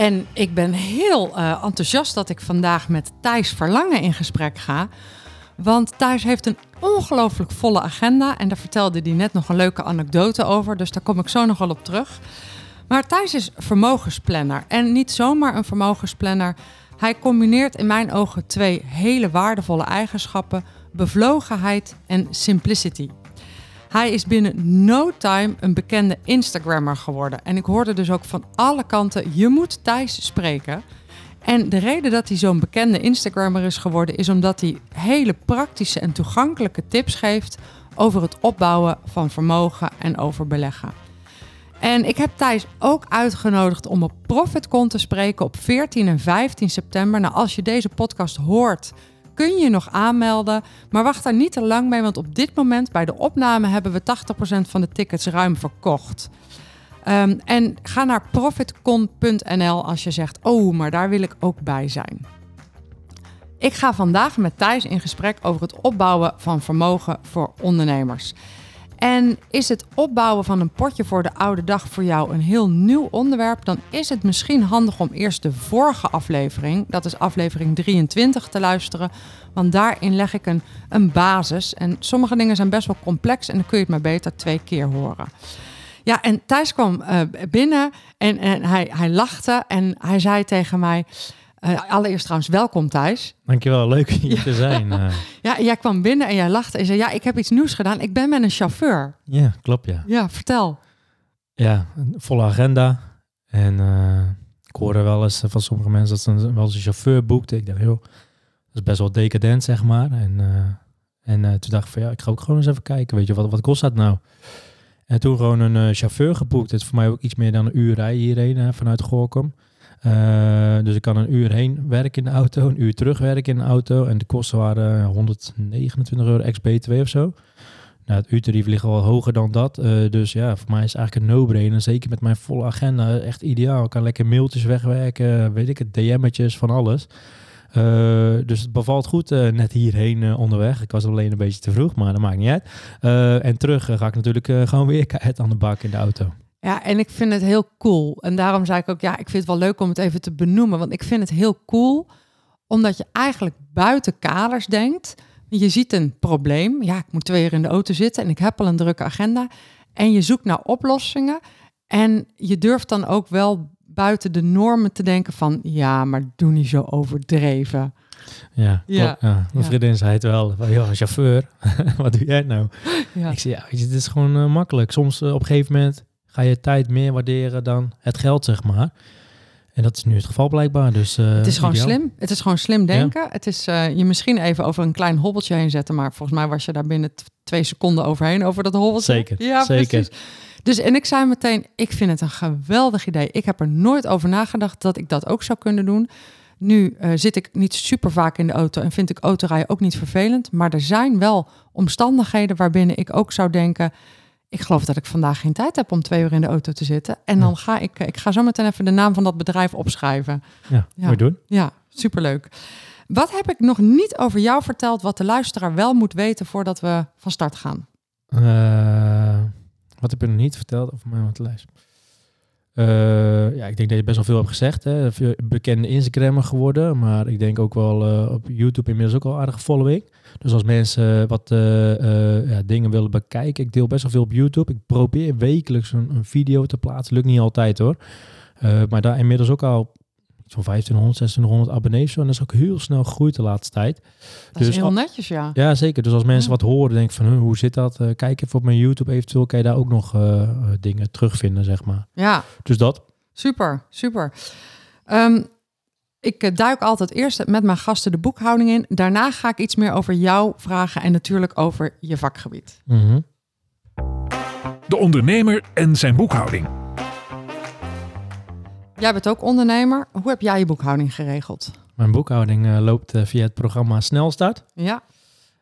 En ik ben heel uh, enthousiast dat ik vandaag met Thijs Verlangen in gesprek ga. Want Thijs heeft een ongelooflijk volle agenda. En daar vertelde hij net nog een leuke anekdote over. Dus daar kom ik zo nog wel op terug. Maar Thijs is vermogensplanner. En niet zomaar een vermogensplanner. Hij combineert in mijn ogen twee hele waardevolle eigenschappen: bevlogenheid en simplicity. Hij is binnen no time een bekende Instagrammer geworden. En ik hoorde dus ook van alle kanten: je moet Thijs spreken. En de reden dat hij zo'n bekende Instagrammer is geworden, is omdat hij hele praktische en toegankelijke tips geeft over het opbouwen van vermogen en over beleggen. En ik heb Thijs ook uitgenodigd om op ProfitCon te spreken op 14 en 15 september. Nou, als je deze podcast hoort, kun je nog aanmelden. Maar wacht daar niet te lang mee, want op dit moment bij de opname hebben we 80% van de tickets ruim verkocht. Um, en ga naar profitcon.nl als je zegt: Oh, maar daar wil ik ook bij zijn. Ik ga vandaag met Thijs in gesprek over het opbouwen van vermogen voor ondernemers. En is het opbouwen van een potje voor de oude dag voor jou een heel nieuw onderwerp, dan is het misschien handig om eerst de vorige aflevering, dat is aflevering 23, te luisteren. Want daarin leg ik een, een basis. En sommige dingen zijn best wel complex en dan kun je het maar beter twee keer horen. Ja, en Thijs kwam uh, binnen en, en hij, hij lachte en hij zei tegen mij. Uh, allereerst trouwens, welkom Thijs. Dankjewel, leuk hier te zijn. Uh. ja, jij kwam binnen en jij lachte en zei, ja, ik heb iets nieuws gedaan. Ik ben met een chauffeur. Ja, klopt, ja. Ja, vertel. Ja, een volle agenda. En uh, ik hoorde wel eens van sommige mensen dat ze wel eens een chauffeur boekte. Ik dacht, joh, dat is best wel decadent, zeg maar. En, en toen dacht ik van, ja, ik ga ook gewoon eens even kijken. Weet je, wat, wat kost dat nou? En toen gewoon een chauffeur geboekt. Het is voor mij ook iets meer dan een uur rijden hierheen vanuit Gorkum. Uh, dus ik kan een uur heen werken in de auto, een uur terug werken in de auto. En de kosten waren 129 euro ex-BTW of zo. Nou, het uurtarief ligt al hoger dan dat. Uh, dus ja, voor mij is het eigenlijk een no-brainer. Zeker met mijn volle agenda. Echt ideaal. Ik kan lekker mailtjes wegwerken, weet ik het, DM'tjes, van alles. Uh, dus het bevalt goed net hierheen onderweg. Ik was alleen een beetje te vroeg, maar dat maakt niet uit. en terug ga ik natuurlijk gewoon weer het aan de bak in de auto. Ja, en ik vind het heel cool. En daarom zei ik ook, ja, ik vind het wel leuk om het even te benoemen. Want ik vind het heel cool, omdat je eigenlijk buiten kaders denkt. Je ziet een probleem. Ja, ik moet twee uur in de auto zitten en ik heb al een drukke agenda. En je zoekt naar oplossingen. En je durft dan ook wel buiten de normen te denken van, ja, maar doe niet zo overdreven. Ja, ja. ja. Mijn vriendin zei het wel. Van, joh, chauffeur, wat doe jij nou? Ja. Ik zei, ja, het is gewoon uh, makkelijk. Soms uh, op een gegeven moment ga je tijd meer waarderen dan het geld, zeg maar. En dat is nu het geval blijkbaar. Dus, uh, het is gewoon slim. Het is gewoon slim denken. Het is uh, je misschien even over een klein hobbeltje heen zetten. Maar volgens mij was je daar binnen twee seconden overheen over dat hobbeltje. Zeker, ja, zeker. Precies. Dus en ik zei meteen, ik vind het een geweldig idee. Ik heb er nooit over nagedacht dat ik dat ook zou kunnen doen. Nu uh, zit ik niet super vaak in de auto en vind ik autorijden ook niet vervelend. Maar er zijn wel omstandigheden waarbinnen ik ook zou denken ik geloof dat ik vandaag geen tijd heb om twee uur in de auto te zitten. En dan ga ik, ik ga zo meteen even de naam van dat bedrijf opschrijven. Ja, ja. doen. Ja, superleuk. Wat heb ik nog niet over jou verteld, wat de luisteraar wel moet weten voordat we van start gaan? Uh, wat heb je nog niet verteld over mij wat lijst? Uh, ja, ik denk dat je best wel veel hebt gezegd. Hè. Bekende Instagrammer geworden, maar ik denk ook wel uh, op YouTube inmiddels ook al aardige following. Dus als mensen wat uh, ja, dingen willen bekijken, ik deel best wel veel op YouTube. Ik probeer wekelijks een video te plaatsen. Lukt niet altijd hoor. maar daar inmiddels ook al zo'n 1500, 1600 abonnees. En dat is ook heel snel gegroeid de laatste tijd. Dat dus is heel netjes, ja. Ja, zeker. Dus als mensen wat horen, denk van, hoe zit dat? Uh, kijk even op mijn YouTube eventueel, kan je daar ook nog uh, dingen terugvinden, zeg maar. Ja. Dus dat. Super, super. Um, ik duik altijd eerst met mijn gasten de boekhouding in. Daarna ga ik iets meer over jou vragen en natuurlijk over je vakgebied. Mm -hmm. De ondernemer en zijn boekhouding. Jij bent ook ondernemer. Hoe heb jij je boekhouding geregeld? Mijn boekhouding eh, loopt eh, via het programma Snelstart. Ja,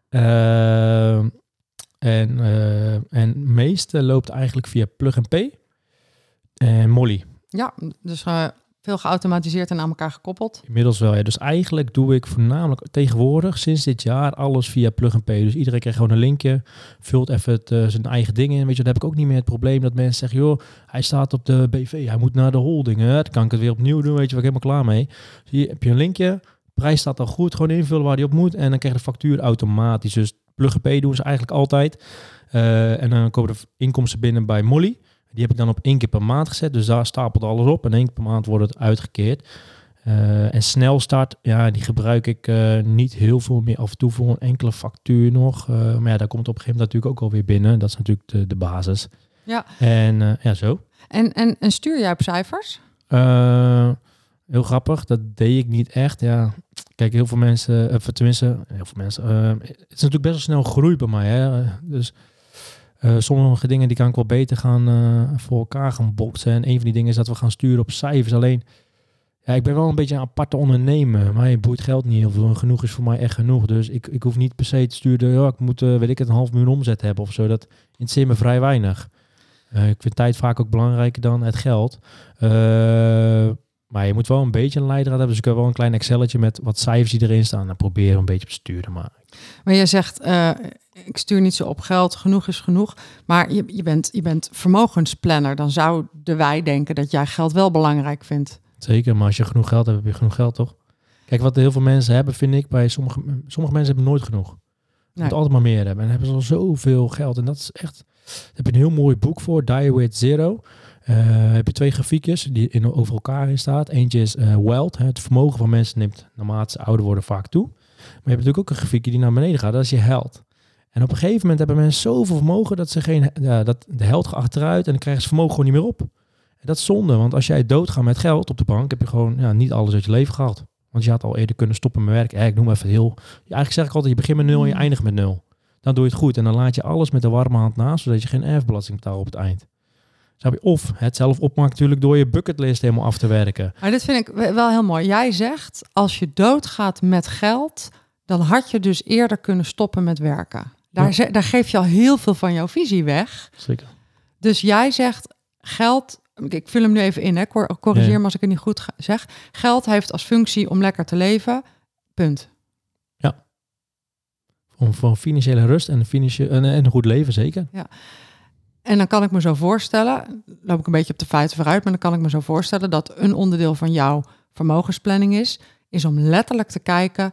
Eh, en, en meeste loopt eigenlijk via Plug and Pay en Molly. ja dus veel geautomatiseerd en aan elkaar gekoppeld. Inmiddels wel, ja. Dus eigenlijk doe ik voornamelijk tegenwoordig, sinds dit jaar, alles via Plug and Pay. Dus iedereen krijgt gewoon een linkje, vult even het, eh, zijn eigen dingen in. Weet je, dan heb ik ook niet meer het probleem dat mensen zeggen, joh, hij staat op de BV, hij moet naar de holding. Hè? Dan kan ik het weer opnieuw doen, weet je, waar ik helemaal klaar mee. Hier heb je een linkje, prijs staat al goed, gewoon invullen waar die op moet. En dan krijg je de factuur automatisch. Dus Plug and Pay doen ze eigenlijk altijd. Eh, en dan komen de inkomsten binnen bij Molly. Die heb ik dan op één keer per maand gezet. Dus daar stapelt alles op. En één keer per maand wordt het uitgekeerd. Eh, en snelstart, ja, die gebruik ik eh, niet heel veel meer. Af en toe voor een enkele factuur nog. Eh, maar ja, daar komt op een gegeven moment natuurlijk ook alweer binnen. Dat is natuurlijk de, de basis. Ja. En ja, zo. En, en, en stuur jij op cijfers? Heel grappig, dat deed ik niet echt. Ja, kijk, heel veel mensen, of tenminste, heel veel mensen. het is natuurlijk best wel snel groei bij mij. Hè? Dus eh, sommige dingen die kan ik wel beter gaan eh, voor elkaar gaan boksen. En een van die dingen is dat we gaan sturen op cijfers. Alleen, ja, ik ben wel een beetje een aparte ondernemer. Maar je boeit geld niet heel veel. En genoeg is voor mij echt genoeg. Dus ik, ik hoef niet per se te sturen. Ja, ik moet, eh, weet ik het, een half miljoen omzet hebben of zo. Dat interesseert me vrij weinig. Ik vind tijd vaak ook belangrijker dan het geld. Maar je moet wel een beetje een leidraad hebben. Dus ik heb wel een klein Excelletje met wat cijfers die erin staan. En probeer een beetje te sturen. Maar Maar je zegt, ik stuur niet zo op geld, genoeg is genoeg. Maar je, je, bent, je bent vermogensplanner. Dan zouden wij denken dat jij geld wel belangrijk vindt. zeker, maar als je genoeg geld hebt, heb je genoeg geld, toch? Kijk, wat heel veel mensen hebben, vind ik, bij sommige, sommige mensen hebben nooit genoeg. Je Nee. moet altijd maar meer hebben. En hebben ze al zoveel geld. En dat is echt... Daar heb je een heel mooi boek voor, Die With Zero. Eh, heb je twee grafiekjes die in, over elkaar in staat. Eentje is eh, wealth. Hè, het vermogen van mensen neemt naarmate ze ouder worden vaak toe. Maar je hebt natuurlijk ook een grafiekje die naar beneden gaat. Dat is je held. En op een gegeven moment hebben mensen zoveel vermogen dat ze geen... Ja, dat de held gaat achteruit en dan krijgen ze vermogen gewoon niet meer op. En dat is zonde, want als jij doodgaat met geld op de bank, heb je gewoon ja, niet alles uit je leven gehad. Want je had al eerder kunnen stoppen met werken. Eh, ik noem even heel... Eigenlijk zeg ik altijd, je begint met nul en je Mm. eindigt met nul. Dan doe je het goed. En dan laat je alles met de warme hand naast, zodat je geen erfbelasting betaalt op het eind. Snap je? Of het zelf opmaakt natuurlijk door je bucketlist helemaal af te werken. Maar dit vind ik we- wel heel mooi. Jij zegt, als je doodgaat met geld, dan had je dus eerder kunnen stoppen met werken. Daar, Ja. daar geef je al heel veel van jouw visie weg. Zeker. Dus jij zegt, geld, ik vul hem nu even in, hè, cor- corrigeer Ja. me als ik het niet goed zeg. Geld heeft als functie om lekker te leven, punt. Om voor financiële rust en, financiële, en, en een goed leven, zeker. En dan kan ik me zo voorstellen, loop ik een beetje op de feiten vooruit, maar dan kan ik me zo voorstellen dat een onderdeel van jouw vermogensplanning is, is om letterlijk te kijken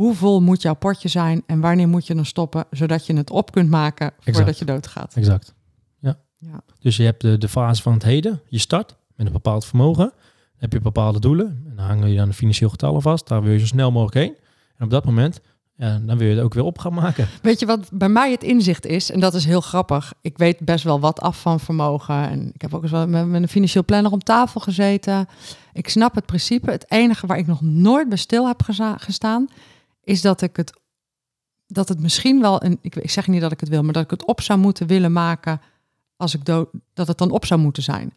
hoe vol moet jouw potje zijn en wanneer moet je dan stoppen, zodat je het op kunt maken voordat Exact. je doodgaat. Exact. Ja. Ja. Dus je hebt de, de fase van het heden. Je start met een bepaald vermogen. Dan heb je bepaalde doelen. En dan hangen je dan de financieel getallen vast. Daar wil je zo snel mogelijk heen. En op dat moment, ja, dan wil je het ook weer op gaan maken. Weet je wat bij mij het inzicht is? En dat is heel grappig. Ik weet best wel wat af van vermogen. En ik heb ook eens wel met, met een financieel planner om tafel gezeten. Ik snap het principe. Het enige waar ik nog nooit bij stil heb gestaan, is dat ik het, dat het misschien wel een. Ik, ik zeg niet dat ik het wil, maar dat ik het op zou moeten willen maken als ik dood, dat het dan op zou moeten zijn.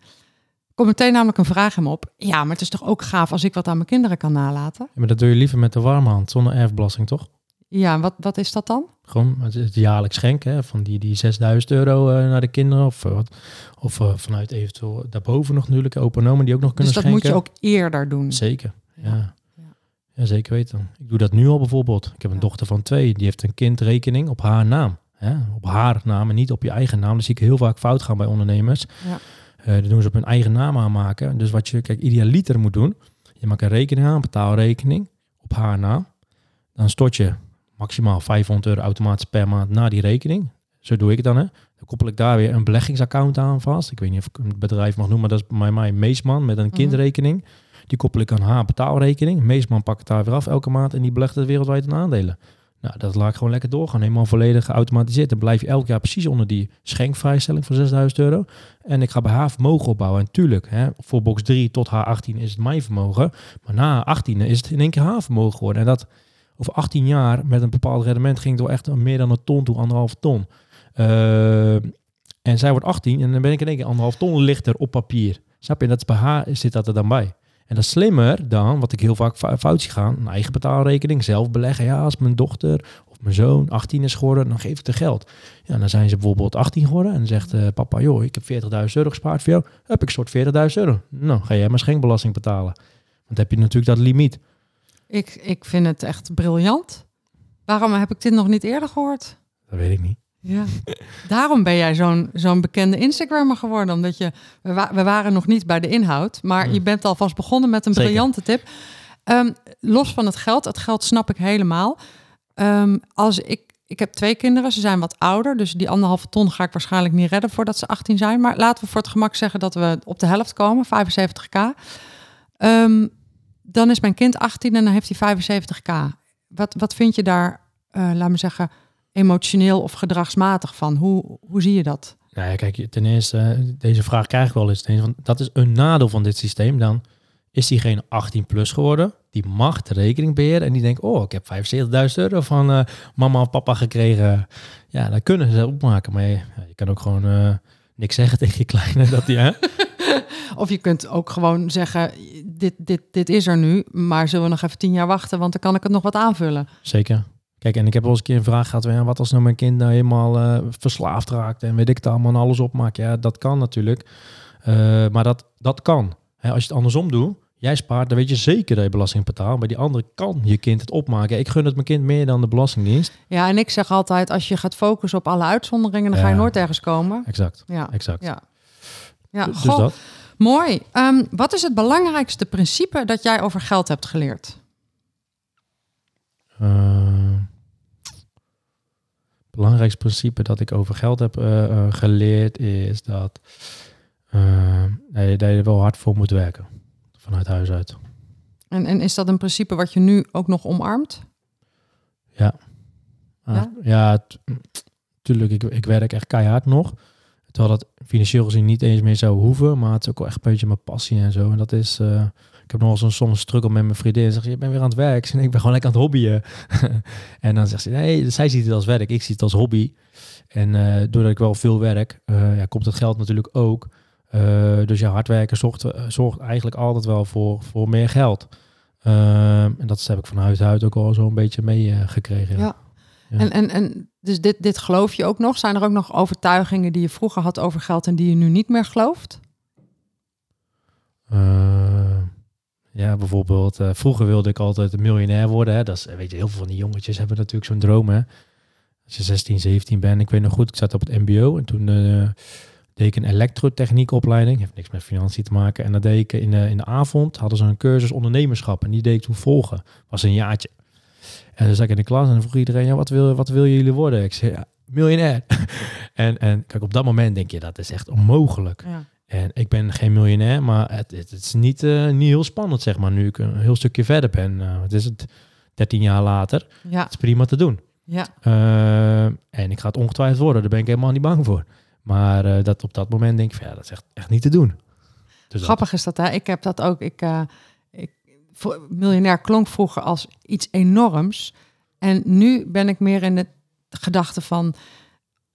Komt meteen namelijk een vraag me op. Ja, maar het is toch ook gaaf als ik wat aan mijn kinderen kan nalaten? Ja, maar dat doe je liever met de warme hand, zonder erfbelasting, toch? Ja, wat, wat is dat dan? Gewoon het, het jaarlijks schenken hè, van die, die 6000 euro eh, naar de kinderen. Of, eh, wat, of eh, vanuit eventueel daarboven nog natuurlijk open die ook nog kunnen Dus dat moet je ook eerder doen. Zeker, ja. Ja. Ja. zeker weten. Ik doe dat nu al bijvoorbeeld. Ik heb een Ja. dochter van twee, die heeft een kindrekening op haar naam. Hè? Op haar naam en niet op je eigen naam. Dat zie ik heel vaak fout gaan bij ondernemers. Ja. Eh dat doen ze op hun eigen naam aanmaken. Dus wat je, kijk, idealiter moet doen. Je maakt een rekening aan, een betaalrekening op haar naam. Dan stort je maximaal 500 euro automatisch per maand naar die rekening. Zo doe ik het dan. Hè. Dan koppel ik daar weer een beleggingsaccount aan vast. Ik weet niet of ik een bedrijf mag noemen, maar dat is bij mij Meesman met een Mhm. kindrekening. Die koppel ik aan haar betaalrekening. Meesman pakt het daar weer af elke maand en die belegt het wereldwijd in aandelen. Nou, dat laat ik gewoon lekker doorgaan. Helemaal volledig geautomatiseerd. Dan blijf je elk jaar precies onder die schenkvrijstelling van 6000 euro. En ik ga bij haar vermogen opbouwen. En tuurlijk, hè, voor box 3 tot haar 18 is het mijn vermogen. Maar na haar 18 is het in één keer haar vermogen geworden. En dat over 18 jaar met een bepaald rendement ging wel echt meer dan een ton toe, anderhalf ton. Eh, en zij wordt 18 en dan ben ik in één keer anderhalf ton lichter op papier. Snap je? Dat is bij haar zit dat er dan bij. En dat is slimmer dan, wat ik heel vaak fou- fout zie gaan, een eigen betaalrekening, zelf beleggen. Ja, als mijn dochter of mijn zoon 18 is geworden, dan geef ik de geld. Ja, dan zijn ze bijvoorbeeld 18 geworden en dan zegt eh, papa, joh, ik heb 40.000 euro gespaard voor jou. Heb ik soort 40.000 euro. Nou, ga jij maar schenkbelasting betalen. Want dan heb je natuurlijk dat limiet. Ik, ik vind het echt briljant. Waarom heb ik dit nog niet eerder gehoord? Dat weet ik niet. Ja. Daarom ben jij zo'n zo'n bekende Instagrammer geworden. Omdat je, we, wa- we waren nog niet bij de inhoud, maar Hmm. je bent alvast begonnen met een Zeker. briljante tip. Ehm, los van het geld, het geld snap ik helemaal. Ehm, als ik, ik heb twee kinderen, ze zijn wat ouder, dus die anderhalve ton ga ik waarschijnlijk niet redden voordat ze 18 zijn. Maar laten we voor het gemak zeggen dat we op de helft komen, 75k. Ehm, dan is mijn kind 18 en dan heeft hij 75k. Wat, wat vind je daar, eh laat me zeggen, emotioneel of gedragsmatig van? Hoe, hoe zie je dat? Nou ja, kijk, ten eerste, eh, deze vraag krijg ik wel eens. Ten eerste, want dat is een nadeel van dit systeem. Dan is diegene 18 plus geworden. Die mag de rekening beheren. En die denkt, oh, ik heb 75.000 euro van eh, mama of papa gekregen. Ja, dat kunnen ze opmaken. Maar je, je kan ook gewoon eh, niks zeggen tegen je kleine. Dat die, hè? Of je kunt ook gewoon zeggen, dit, dit, dit is er nu, maar zullen we nog even tien jaar wachten, want dan kan ik het nog wat aanvullen. Zeker. Kijk, en ik heb wel eens een keer een vraag gehad. ja, Wat als nou mijn kind nou helemaal eh, verslaafd raakt en weet ik het allemaal en alles opmaakt. Ja, dat kan natuurlijk. Eh, maar dat, dat kan. Hè, als je het andersom doet, jij spaart, dan weet je zeker dat je belasting betaalt. Maar die andere kan je kind het opmaken. Ik gun het mijn kind meer dan de Belastingdienst. Ja, en ik zeg altijd, als je gaat focussen op alle uitzonderingen, dan ga je nooit ergens komen. Exact, Ja, exact. ja. Ja, Dus goh, dat. mooi. Ehm, wat is het belangrijkste principe dat jij over geld hebt geleerd? Eh, belangrijkste principe dat ik over geld heb eh, eh, geleerd is dat, eh, dat je- er wel hard voor moet werken. Vanuit huis uit. En, en is dat een principe wat je nu ook nog omarmt? Ah, Ja? ja, t- tuurlijk, ik, ik werk echt keihard nog. Terwijl dat financieel gezien niet eens meer zou hoeven. Maar het is ook wel echt een beetje mijn passie en zo. En dat is... eh, ik heb nog wel eens soms struggle met mijn vriendin. Zeg je, je bent weer aan het werk. Nee, ik ben gewoon lekker aan het hobbyen. en dan zegt ze, nee, zij ziet het als werk. Ik zie het als hobby. En eh, doordat ik wel veel werk, eh, ja, komt het geld natuurlijk ook. Dus ja, hard werken zorgt, zorgt eigenlijk altijd wel voor, voor meer geld. Ehm, en dat heb ik van huis uit ook al zo'n beetje meegekregen. Ja. Ja. En, en, en dus dit, dit geloof je ook nog? Zijn er ook nog overtuigingen die je vroeger had over geld en die je nu niet meer gelooft? Eh, ja, bijvoorbeeld, eh, vroeger wilde ik altijd miljonair worden. Hè. Dat is, weet je, heel veel van die jongetjes hebben natuurlijk zo'n droom. Hè. Als je 16, 17 bent, ik weet nog goed, ik zat op het MBO en toen eh, deed ik een elektrotechniekopleiding. Heeft niks met financiën te maken. En dat deed ik in in de avond, hadden ze een cursus ondernemerschap en die deed ik toen volgen. Was een jaartje. En dan zat ik in de klas en dan vroeg iedereen, ja, wat wil, wat wil jullie worden? Ik zei, ja, miljonair. en, en kijk, op dat moment denk je, dat is echt onmogelijk. Ja. En ik ben geen miljonair, maar het, het, is niet, eh, niet heel spannend, zeg maar, nu ik een heel stukje verder ben. Eh, het is het 13 jaar later. Ja, Het is prima te doen. ja. Eh, en ik ga het ongetwijfeld worden, daar ben ik helemaal niet bang voor. Maar dat op dat moment denk ik, van, ja, dat is echt, echt niet te doen. Dus dat- Grappig is dat, hè? Ik heb dat ook. Ik, miljonair klonk vroeger als iets enorms. En nu ben ik meer in de gedachte van...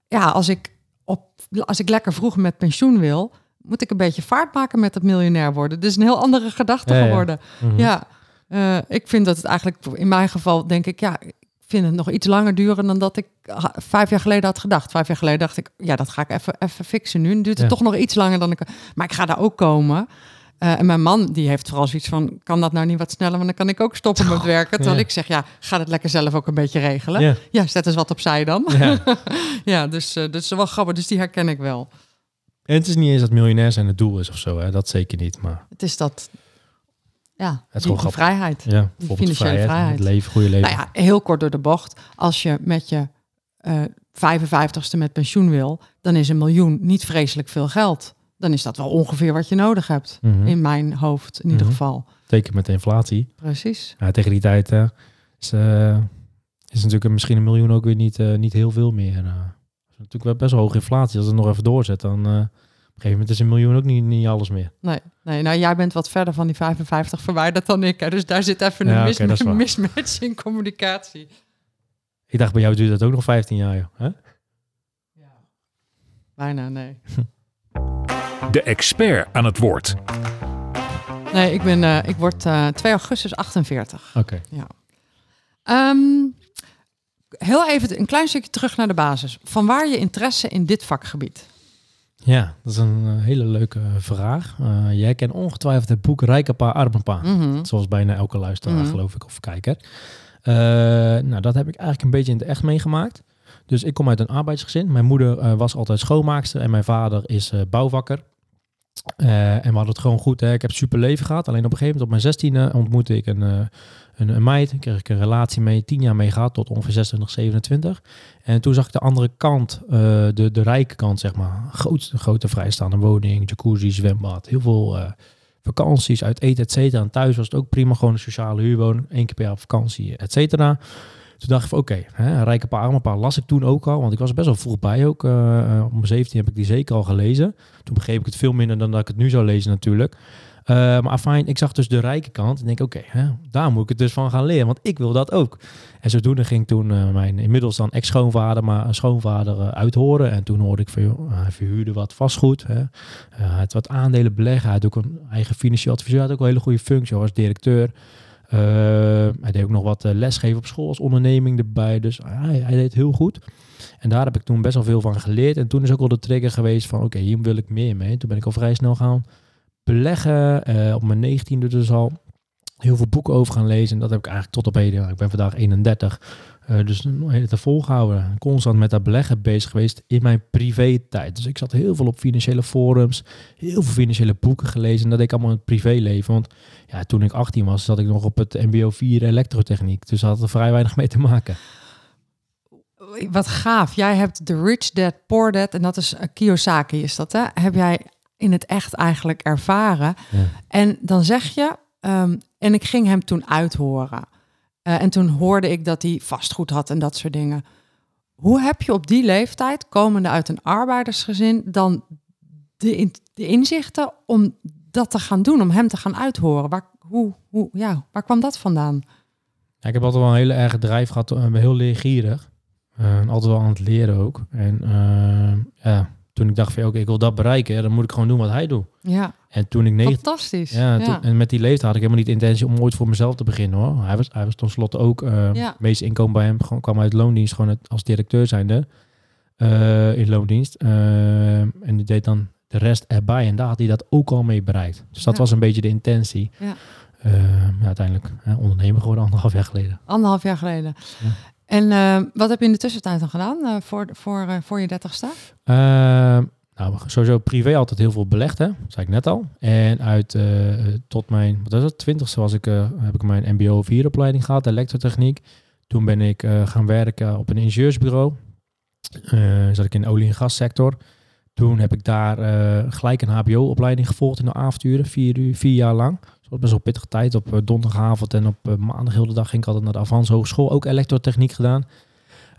Ja, als ik, op, als ik lekker vroeg met pensioen wil... moet ik een beetje vaart maken met het miljonair worden. Dus een heel andere gedachte Ja, ja. geworden. Mhm. Ja, eh, ik vind dat het eigenlijk... In mijn geval denk ik, ja... Ik vind het nog iets langer duren dan dat ik vijf jaar geleden had gedacht. Vijf jaar geleden dacht ik, ja, dat ga ik even, even fixen nu. Duurt het Ja. toch nog iets langer dan ik... Maar ik ga daar ook komen. Eh, en mijn man die heeft vooral zoiets van, kan dat nou niet wat sneller? Want dan kan ik ook stoppen met werken. Terwijl Ja. ik zeg, ja, ga het lekker zelf ook een beetje regelen. Ja, Ja, zet eens wat opzij dan. ja. ja, dus eh, dat is wel grappig. Dus die herken ik wel. En het is niet eens dat miljonair zijn het doel is of zo, hè? dat zeker niet. Maar Het is dat, ja, is die, gewoon die vrijheid. ja, bijvoorbeeld financiële vrijheid, vrijheid. het leven, goede leven. Nou ja, heel kort door de bocht. Als je met je eh 55ste met pensioen wil, dan is een miljoen niet vreselijk veel geld. Dan is dat wel ongeveer wat je nodig hebt. Mhm. In mijn hoofd in ieder Mhm. geval. Teken met de inflatie. Precies. Ja, tegen die tijd is, eh, is natuurlijk misschien een miljoen ook weer niet, eh, niet heel veel meer. eh. Is natuurlijk wel best wel hoge inflatie. Als het nog even doorzet, dan op een gegeven moment is een miljoen ook niet, niet alles meer. Nee, nee, nou jij bent wat verder van die 55 verwijderd dan ik. Hè? Dus daar zit even een Ja, mis- mismatch in communicatie. Ik dacht, bij jou duurt dat ook nog 15 jaar, joh. Hè? Bijna, nee. de expert aan het woord. Nee, ik, ben, eh, ik word eh 2 augustus 48. Oké. Ehm, heel even een klein stukje terug naar de basis. Van waar je interesse in dit vakgebied? Ja, dat is een eh, hele leuke vraag. Eh, jij kent ongetwijfeld het boek Rijke Pa, Arme Pa. Mhm. Zoals bijna elke luisteraar, Mhm. geloof ik, of kijker. Eh, nou, dat heb ik eigenlijk een beetje in het echt meegemaakt. Dus ik kom uit een arbeidsgezin. Mijn moeder eh, was altijd schoonmaakster en mijn vader is eh, bouwvakker. Eh, en we hadden het gewoon goed. Hè. Ik heb super leven gehad. Alleen op een gegeven moment, op mijn zestiende, ontmoette ik een, eh, een, een meid. Kreeg ik een relatie mee, tien jaar mee gehad, tot ongeveer 26, 27. En toen zag ik de andere kant, eh, de, de rijke kant, zeg maar. Groot, grote vrijstaande woning, jacuzzi, zwembad, heel veel eh, vakanties, uit eten, et cetera. En thuis was het ook prima, gewoon een sociale huurwoning, één keer per jaar vakantie, et cetera. Toen dacht ik van oké, hè, rijke paar, arme paar las ik toen ook al, want ik was best wel vroeg bij ook. eh, eh, mijn 17 heb ik die zeker al gelezen. Toen begreep ik het veel minder dan dat ik het nu zou lezen natuurlijk. Eh, maar fijn, ik zag dus de rijke kant en denk oké, daar moet ik het dus van gaan leren, want ik wil dat ook. En zodoende ging toen mijn inmiddels dan ex-schoonvader, maar schoonvader uithoren. En toen hoorde ik van, joh, hij verhuurde wat vastgoed. Hè. Hij had wat aandelen beleggen. Hij had ook een eigen financieel adviseur. Hij had ook een hele goede functie als directeur. Uh, hij deed ook nog wat uh, lesgeven op school als onderneming erbij. Dus hij, deed heel goed. En daar heb ik toen best wel veel van geleerd. En toen is ook al de trigger geweest van, oké, hier wil ik meer mee. Toen ben ik al vrij snel gaan beleggen. Uh, op mijn negentiende dus al heel veel boeken over gaan lezen. En dat heb ik eigenlijk tot op heden. Ik ben vandaag 31. Uh, dus een hele te volgehouden. Constant met dat beleggen bezig geweest in mijn privé tijd. Dus ik zat heel veel op financiële forums. Heel veel financiële boeken gelezen. En dat deed ik allemaal in het privéleven. Want ja, toen ik 18 was, zat ik nog op het mbo 4 elektrotechniek. Dus dat had er vrij weinig mee te maken. Wat gaaf. Jij hebt The Rich Dad, Poor Dad. En dat is uh, Kiyosaki is dat hè? Heb jij in het echt eigenlijk ervaren. Ja. En dan zeg je... Um, en ik ging hem toen uithoren. Uh, en toen hoorde ik dat hij vastgoed had en dat soort dingen. Hoe heb je op die leeftijd, komende uit een arbeidersgezin, dan de, in, de inzichten om dat te gaan doen, om hem te gaan uithoren? Waar, hoe, hoe, ja, waar kwam dat vandaan? Ja, ik heb altijd wel een hele erge drijf gehad, uh, heel leergierig. Uh, altijd wel aan het leren ook. En ja, toen ik dacht van, oké, okay, ik wil dat bereiken, dan moet ik gewoon doen wat hij doet. Ja. En toen ik negen... Fantastisch. Ja, ja. Toen, en met die leeftijd had ik helemaal niet de intentie om ooit voor mezelf te beginnen hoor. Hij was, hij was tenslotte ook, uh, Ja. meeste inkomen bij hem gewoon, kwam uit loondienst, gewoon het, als directeur zijnde uh, in loondienst. Uh, en die deed dan de rest erbij en daar had hij dat ook al mee bereikt. Dus dat Ja. was een beetje de intentie. Ja. Uh, ja, uiteindelijk hè, ondernemer geworden anderhalf jaar geleden. Anderhalf jaar geleden. En eh, wat heb je in de tussentijd dan gedaan eh, voor, voor, eh, voor je dertigste? Uh, nou, sowieso privé altijd heel veel belegd, hè? Zei ik net al. En uit uh, tot mijn, wat was het, twintigste was ik, uh, heb ik mijn mbo 4 opleiding gehad, elektrotechniek. Toen ben ik uh, gaan werken op een ingenieursbureau. Uh, zat ik in de olie- en gassector. Toen heb ik daar uh, gelijk een hbo-opleiding gevolgd in de avonturen, vier, vier jaar lang. Dat was best wel pittige tijd. Op uh, donderdagavond en op uh, maandag heel de dag ging ik altijd naar de Avans Hogeschool. Ook elektrotechniek gedaan.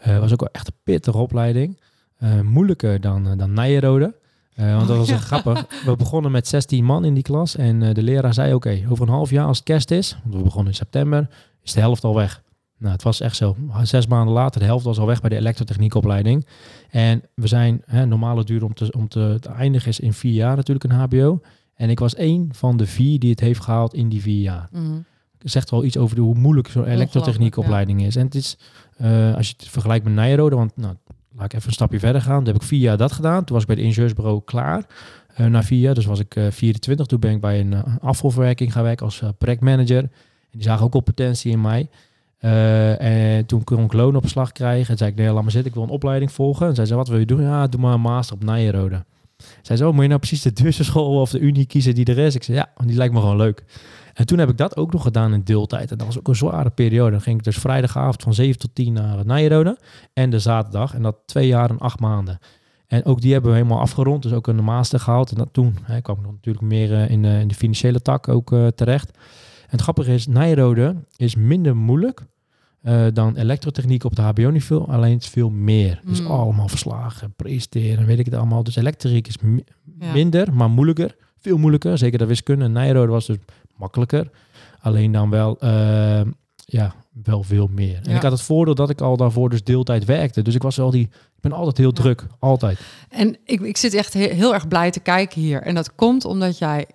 Uh, was ook wel echt een pittige opleiding. Uh, moeilijker dan, dan Nijenrode. Uh, want dat was Oh, echt grappig. We begonnen met 16 man in die klas. En uh, de leraar zei, oké, okay, over een half jaar als het kerst is... want we begonnen in september, is de helft al weg. Nou, het was echt zo. Zes maanden later, de helft was al weg bij de elektrotechniekopleiding. En we zijn, hè, normale duur om, te, om te, te eindigen is in vier jaar natuurlijk een hbo. En ik was één van de vier die het heeft gehaald in die vier jaar. Mm. Zegt wel iets over de, hoe moeilijk zo'n elektrotechniekopleiding ja. is. En het is, uh, als je het vergelijkt met Nijrode, want nou, laat ik even een stapje verder gaan. Toen heb ik vier jaar dat gedaan. Toen was ik bij het ingenieursbureau klaar. Uh, na vier jaar, dus was ik uh, 24. Toen ben ik bij een afvalverwerking gaan werken als projectmanager. En die zagen ook al potentie in mij. En toen kon ik loonopslag krijgen. En zei ik, nee, laat maar zitten, ik wil een opleiding volgen. En zij zei, wat wil je doen? Ja, doe maar een master op Nijrode. Zij oh, moet je nou precies de duurste school of de unie kiezen die er is? Ik zei, ja, die lijkt me gewoon leuk. En toen heb ik dat ook nog gedaan in deeltijd. En dat was ook een zware periode. Dan ging ik dus vrijdagavond van 7 tot 10 naar Nijrode. En de zaterdag. En dat twee jaar en acht maanden. En ook die hebben we helemaal afgerond. Dus ook een master gehaald. En dat toen hè, kwam ik nog natuurlijk meer uh, in, uh, in, de financiële tak ook uh, terecht. En het grappige is, Nijrode is minder moeilijk uh, dan elektrotechniek op de HBO-niveau. Alleen het is veel meer. Dus Mm. allemaal verslagen, presenteren, weet ik het allemaal. Dus elektriek is Ja. minder, maar moeilijker. Veel moeilijker. Zeker de wiskunde. Nijrode was dus makkelijker. Alleen dan wel, uh, ja, wel veel meer. En ik had het voordeel dat ik al daarvoor dus deeltijd werkte. Dus ik was wel die, ik ben altijd heel Ja. druk, altijd. En ik, ik zit echt he- heel erg blij te kijken hier. En dat komt omdat jij,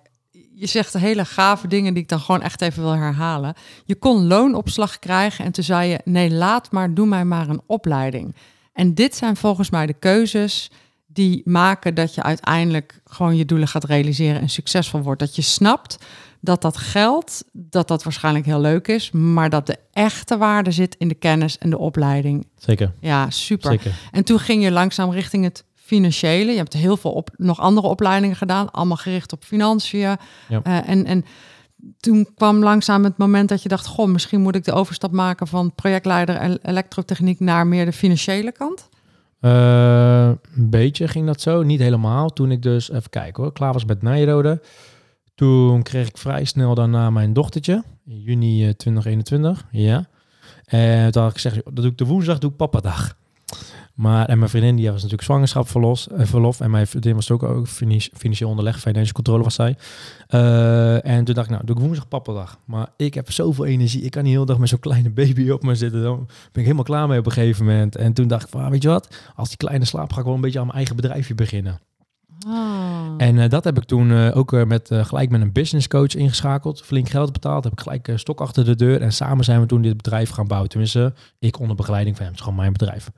je zegt hele gave dingen die ik dan gewoon echt even wil herhalen. Je kon loonopslag krijgen en toen zei je, nee, laat maar, doe mij maar een opleiding. En dit zijn volgens mij de keuzes die maken dat je uiteindelijk gewoon je doelen gaat realiseren en succesvol wordt. Dat je snapt dat dat geld, dat dat waarschijnlijk heel leuk is, maar dat de echte waarde zit in de kennis en de opleiding. Zeker, Ja, super. zeker. En toen ging je langzaam richting het financiële. Je hebt heel veel op, nog andere opleidingen gedaan, allemaal gericht op financiën. Ja. Eh, en, en toen kwam langzaam het moment dat je dacht: Goh, misschien moet ik de overstap maken van projectleider en elektrotechniek naar meer de financiële kant. Eh, een beetje ging dat zo, niet helemaal. Toen ik dus, even kijken hoor, klaar was met Nijrode. Toen kreeg ik vrij snel daarna mijn dochtertje, in juni eh, 2021, ja. En toen had ik gezegd, dat doe ik de woensdag, doe ik papadag. Maar, en mijn vriendin, die was natuurlijk zwangerschapsverlof. eh, verlof, en mijn vriendin was ook, ook finan- financieel onderleg, financial controle was zij. Eh, en toen dacht ik, nou, doe ik woensdag papadag. Maar ik heb zoveel energie, ik kan niet heel dag met zo'n kleine baby op me zitten. Dan ben ik helemaal klaar mee op een gegeven moment. En toen dacht ik, van, ah, weet je wat, als die kleine slaapt, ga ik wel een beetje aan mijn eigen bedrijfje beginnen. Ah. En eh, dat heb ik toen ook met, gelijk met een business coach ingeschakeld. Flink geld betaald. Heb ik gelijk stok achter de deur. En samen zijn we toen dit bedrijf gaan bouwen. Tenminste, ik onder begeleiding van hem. Het is gewoon mijn bedrijf.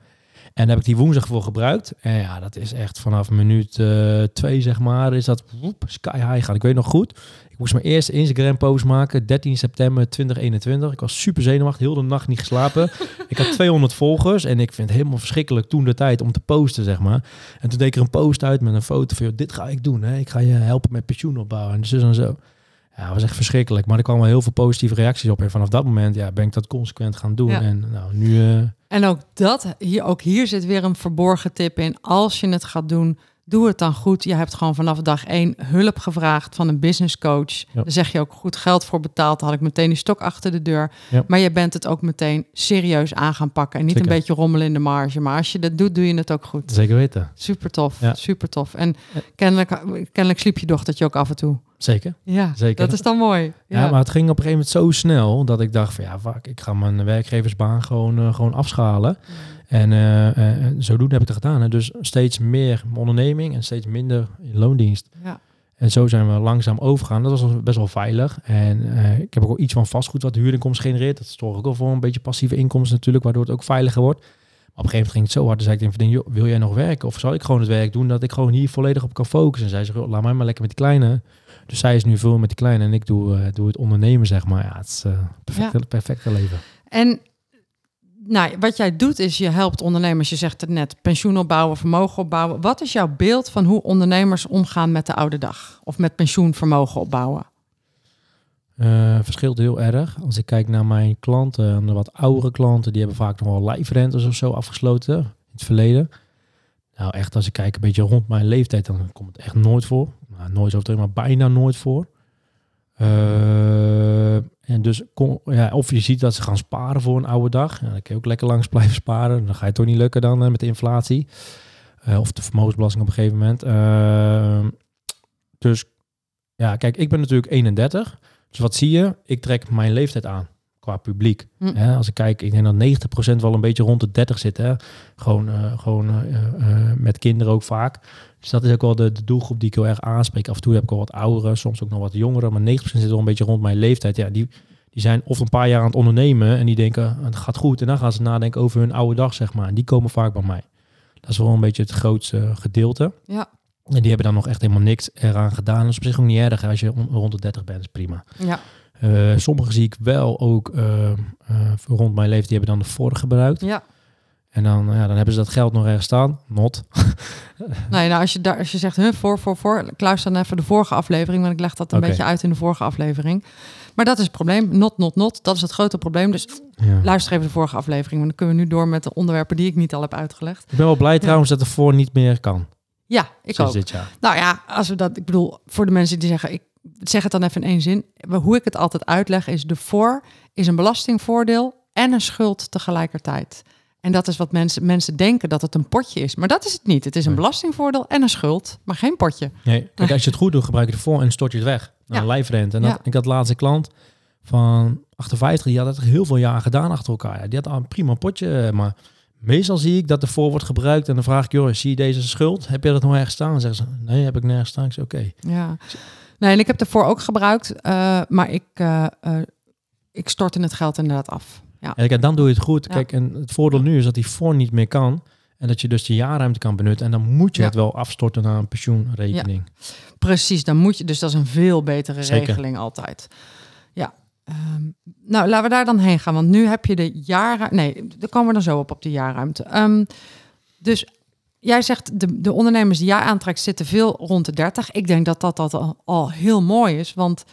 En daar heb ik die woensdag voor gebruikt. En ja, dat is echt vanaf minuut eh, twee, zeg maar, is dat woep, sky high gaan. Ik weet nog goed. Ik moest mijn eerste Instagram post maken, 13 september 2021. Ik was super zenuwachtig, heel de nacht niet geslapen. ik had 200 volgers en ik vind het helemaal verschrikkelijk toen de tijd om te posten, zeg maar. En toen deed ik er een post uit met een foto van, dit ga ik doen. Hè. Ik ga je helpen met pensioen opbouwen en dus en zo. Ja, dat was echt verschrikkelijk. Maar er kwamen wel heel veel positieve reacties op. En vanaf dat moment ja, ben ik dat consequent gaan doen. Ja. En nou, nu... eh, En ook dat, hier, ook hier zit weer een verborgen tip in. Als je het gaat doen, doe het dan goed. Je hebt gewoon vanaf dag één hulp gevraagd van een business coach. Ja. Daar zeg je ook goed geld voor betaald. Dan had ik meteen die stok achter de deur. Ja. Maar je bent het ook meteen serieus aan gaan pakken. En niet Zeker. een beetje rommelen in de marge. Maar als je dat doet, doe je het ook goed. zeker weten. Super tof, Ja. super tof. En kennelijk, kennelijk sliep je dochtertje ook af en toe. Zeker. Ja, Zeker. dat is dan mooi. Ja. maar het ging op een gegeven moment zo snel dat ik dacht van ja, fuck, ik ga mijn werkgeversbaan gewoon, eh, gewoon afschalen. En eh, en zodoende heb ik het gedaan. Hè. Dus steeds meer onderneming en steeds minder in loondienst. Ja. En zo zijn we langzaam overgegaan. Dat was best wel veilig. En eh, ik heb ook iets van vastgoed wat huurinkomsten genereert. Dat zorgt ook wel voor een beetje passieve inkomsten natuurlijk, waardoor het ook veiliger wordt. Maar op een gegeven moment ging het zo hard. Dus zei ik tegen joh, wil jij nog werken? Of zal ik gewoon het werk doen dat ik gewoon hier volledig op kan focussen? En zij zegt, laat mij maar lekker met die kleine. Dus zij is nu veel met die kleine en ik doe, eh, doe het ondernemen, zeg maar. Ja, het is eh perfecte, perfecte leven. En nou, wat jij doet is je helpt ondernemers. Je zegt het net, pensioen opbouwen, vermogen opbouwen. Wat is jouw beeld van hoe ondernemers omgaan met de oude dag? Of met pensioenvermogen opbouwen? Eh, verschilt heel erg. Als ik kijk naar mijn klanten, de wat oudere klanten, die hebben vaak nog wel lijfrentes of zo afgesloten in het verleden. Nou, echt als ik kijk een beetje rond mijn leeftijd, dan komt het echt nooit voor. Nou, nooit zo maar bijna nooit voor. Eh, en dus, ja, of je ziet dat ze gaan sparen voor een oude dag. Ja, dan kan je ook lekker langs blijven sparen. Dan ga je toch niet lukken dan eh, met de inflatie. Eh, of de vermogensbelasting op een gegeven moment. Eh, dus ja, kijk, ik ben natuurlijk 31. Dus wat zie je? Ik trek mijn leeftijd aan qua publiek. Hm. Hè, als ik kijk, ik denk dat 90% wel een beetje rond de 30 zit. Hè? Gewoon, eh, gewoon met kinderen ook vaak. Dus dat is ook wel de, de doelgroep die ik heel erg aanspreek. Af en toe heb ik al wat ouderen, soms ook nog wat jongeren. Maar 90% zit wel een beetje rond mijn leeftijd. Ja, die, die zijn of een paar jaar aan het ondernemen en die denken, het gaat goed. En dan gaan ze nadenken over hun oude dag, zeg maar. En die komen vaak bij mij. Dat is wel een beetje het grootste gedeelte. Ja. En die hebben dan nog echt helemaal niks eraan gedaan. Dat is op zich ook niet erg. Als je on- rond de 30 bent, is prima. Ja, Eh sommigen zie ik wel ook eh, eh, rond mijn leeftijd, die hebben dan de vorige gebruikt. ja. En dan, ja, dan hebben ze dat geld nog ergens staan. Not. Nou, ja, als, je daar, als je zegt, huh, voor, voor, voor, luister dan even de vorige aflevering, want ik leg dat een beetje uit in de vorige aflevering. Maar dat is het probleem. Not, not, not. Dat is het grote probleem. Dus Ja. luister even de vorige aflevering, want dan kunnen we nu door met de onderwerpen die ik niet al heb uitgelegd. Ik ben wel blij trouwens dat de voor niet meer kan. Ja, ik sinds ook. dit jaar. Nou ja, als we dat, ik bedoel, voor de mensen die zeggen, ik zeg het dan even in één zin. Hoe ik het altijd uitleg is, de voor is een belastingvoordeel en een schuld tegelijkertijd. En dat is wat mensen, mensen denken dat het een potje is. Maar dat is het niet. Het is een belastingvoordeel en een schuld, maar geen potje. Nee, kijk, als je het goed doet, gebruik je het voor en stort je het weg. Naar Ja. een lijfrente. En dat, Ja. ik had laatste klant. van 58, die had het heel veel jaar gedaan achter elkaar. Ja, die had al een prima potje, eh, maar meestal zie ik dat ervoor wordt gebruikt en dan vraag ik, joh, zie je deze schuld? Heb je dat nog ergens staan? Dan zeggen ze, nee, heb ik nergens staan. Ik zeg, oké. Ja. Nee, en ik heb ervoor ook gebruikt, eh, maar ik, eh eh, ik stortte het geld inderdaad af. Ja. En kijk, dan doe je het goed. Kijk, en het voordeel nu is dat die voor niet meer kan. En dat je dus de jaarruimte kan benutten. En dan moet je Ja. het wel afstorten naar een pensioenrekening. Precies, dan moet je. Dus dat is een veel betere Zeker. regeling altijd. Ja. Ehm, nou, laten we daar dan heen gaan. Want nu heb je de jaren. Nee, daar komen we dan zo op, op de jaarruimte. Ehm, dus jij zegt de, de ondernemers die jij aantrekt zitten veel rond de 30. Ik denk dat dat, dat al, al heel mooi is. Want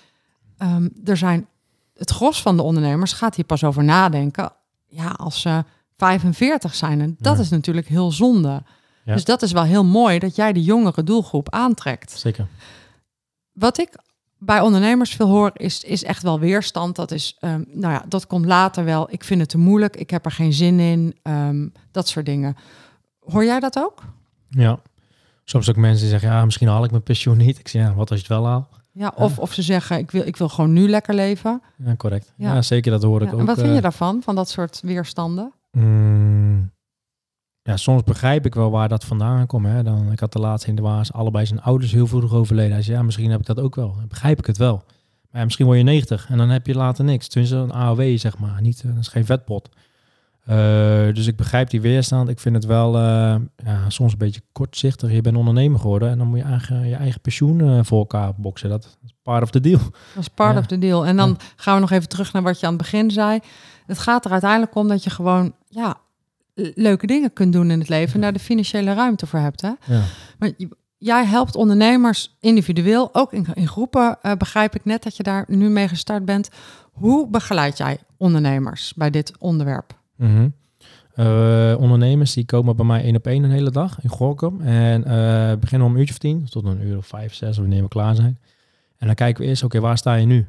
ehm, er zijn. Het gros van de ondernemers gaat hier pas over nadenken. Ja, als ze 45 zijn. En dat Ja. is natuurlijk heel zonde. Ja. Dus dat is wel heel mooi dat jij de jongere doelgroep aantrekt. Zeker. Wat ik bij ondernemers veel hoor, is, is echt wel weerstand. Dat is, ehm, nou ja, dat komt later wel. Ik vind het te moeilijk. Ik heb er geen zin in. ehm, dat soort dingen. Hoor jij dat ook? Ja. Soms ook mensen die zeggen, ja, misschien haal ik mijn pensioen niet. Ik zeg, ja, wat als je het wel haalt? Ja, of, of ze zeggen, ik wil, ik wil gewoon nu lekker leven. Ja, correct. Ja. Ja, zeker, dat hoor ik Ja, ook. en wat vind eh, je daarvan, van dat soort weerstanden? Mm, ja, soms begrijp ik wel waar dat vandaan komt. Hè. Dan, ik had de laatste in de waas, allebei zijn ouders heel vroeg overleden. Hij zei, ja, misschien heb ik dat ook wel. Dan begrijp ik het wel. Maar ja, misschien word je 90 en dan heb je later niks. Tenminste, een AOW, zeg maar. Niet, eh, dat is geen vetpot. Eh, dus ik begrijp die weerstand. Ik vind het wel eh, ja, soms een beetje kortzichtig. Je bent ondernemer geworden en dan moet je eigen, je eigen pensioen eh, voor elkaar boksen. Dat is part of the deal. Dat is part Ja. of the deal. En dan Ja. gaan we nog even terug naar wat je aan het begin zei. Het gaat er uiteindelijk om dat je gewoon ja, le- leuke dingen kunt doen in het leven en daar de financiële ruimte voor hebt. Hè? Ja. Maar jij helpt ondernemers individueel, ook in, in groepen, begrijp ik net dat je daar nu mee gestart bent. Hoe begeleid jij ondernemers bij dit onderwerp? Mhm. Eh, ondernemers die komen bij mij één op één een hele dag in Gorkum. En eh beginnen om een uurtje of tien tot een uur of vijf, zes, wanneer we klaar zijn. En dan kijken we eerst, oké, waar sta je nu?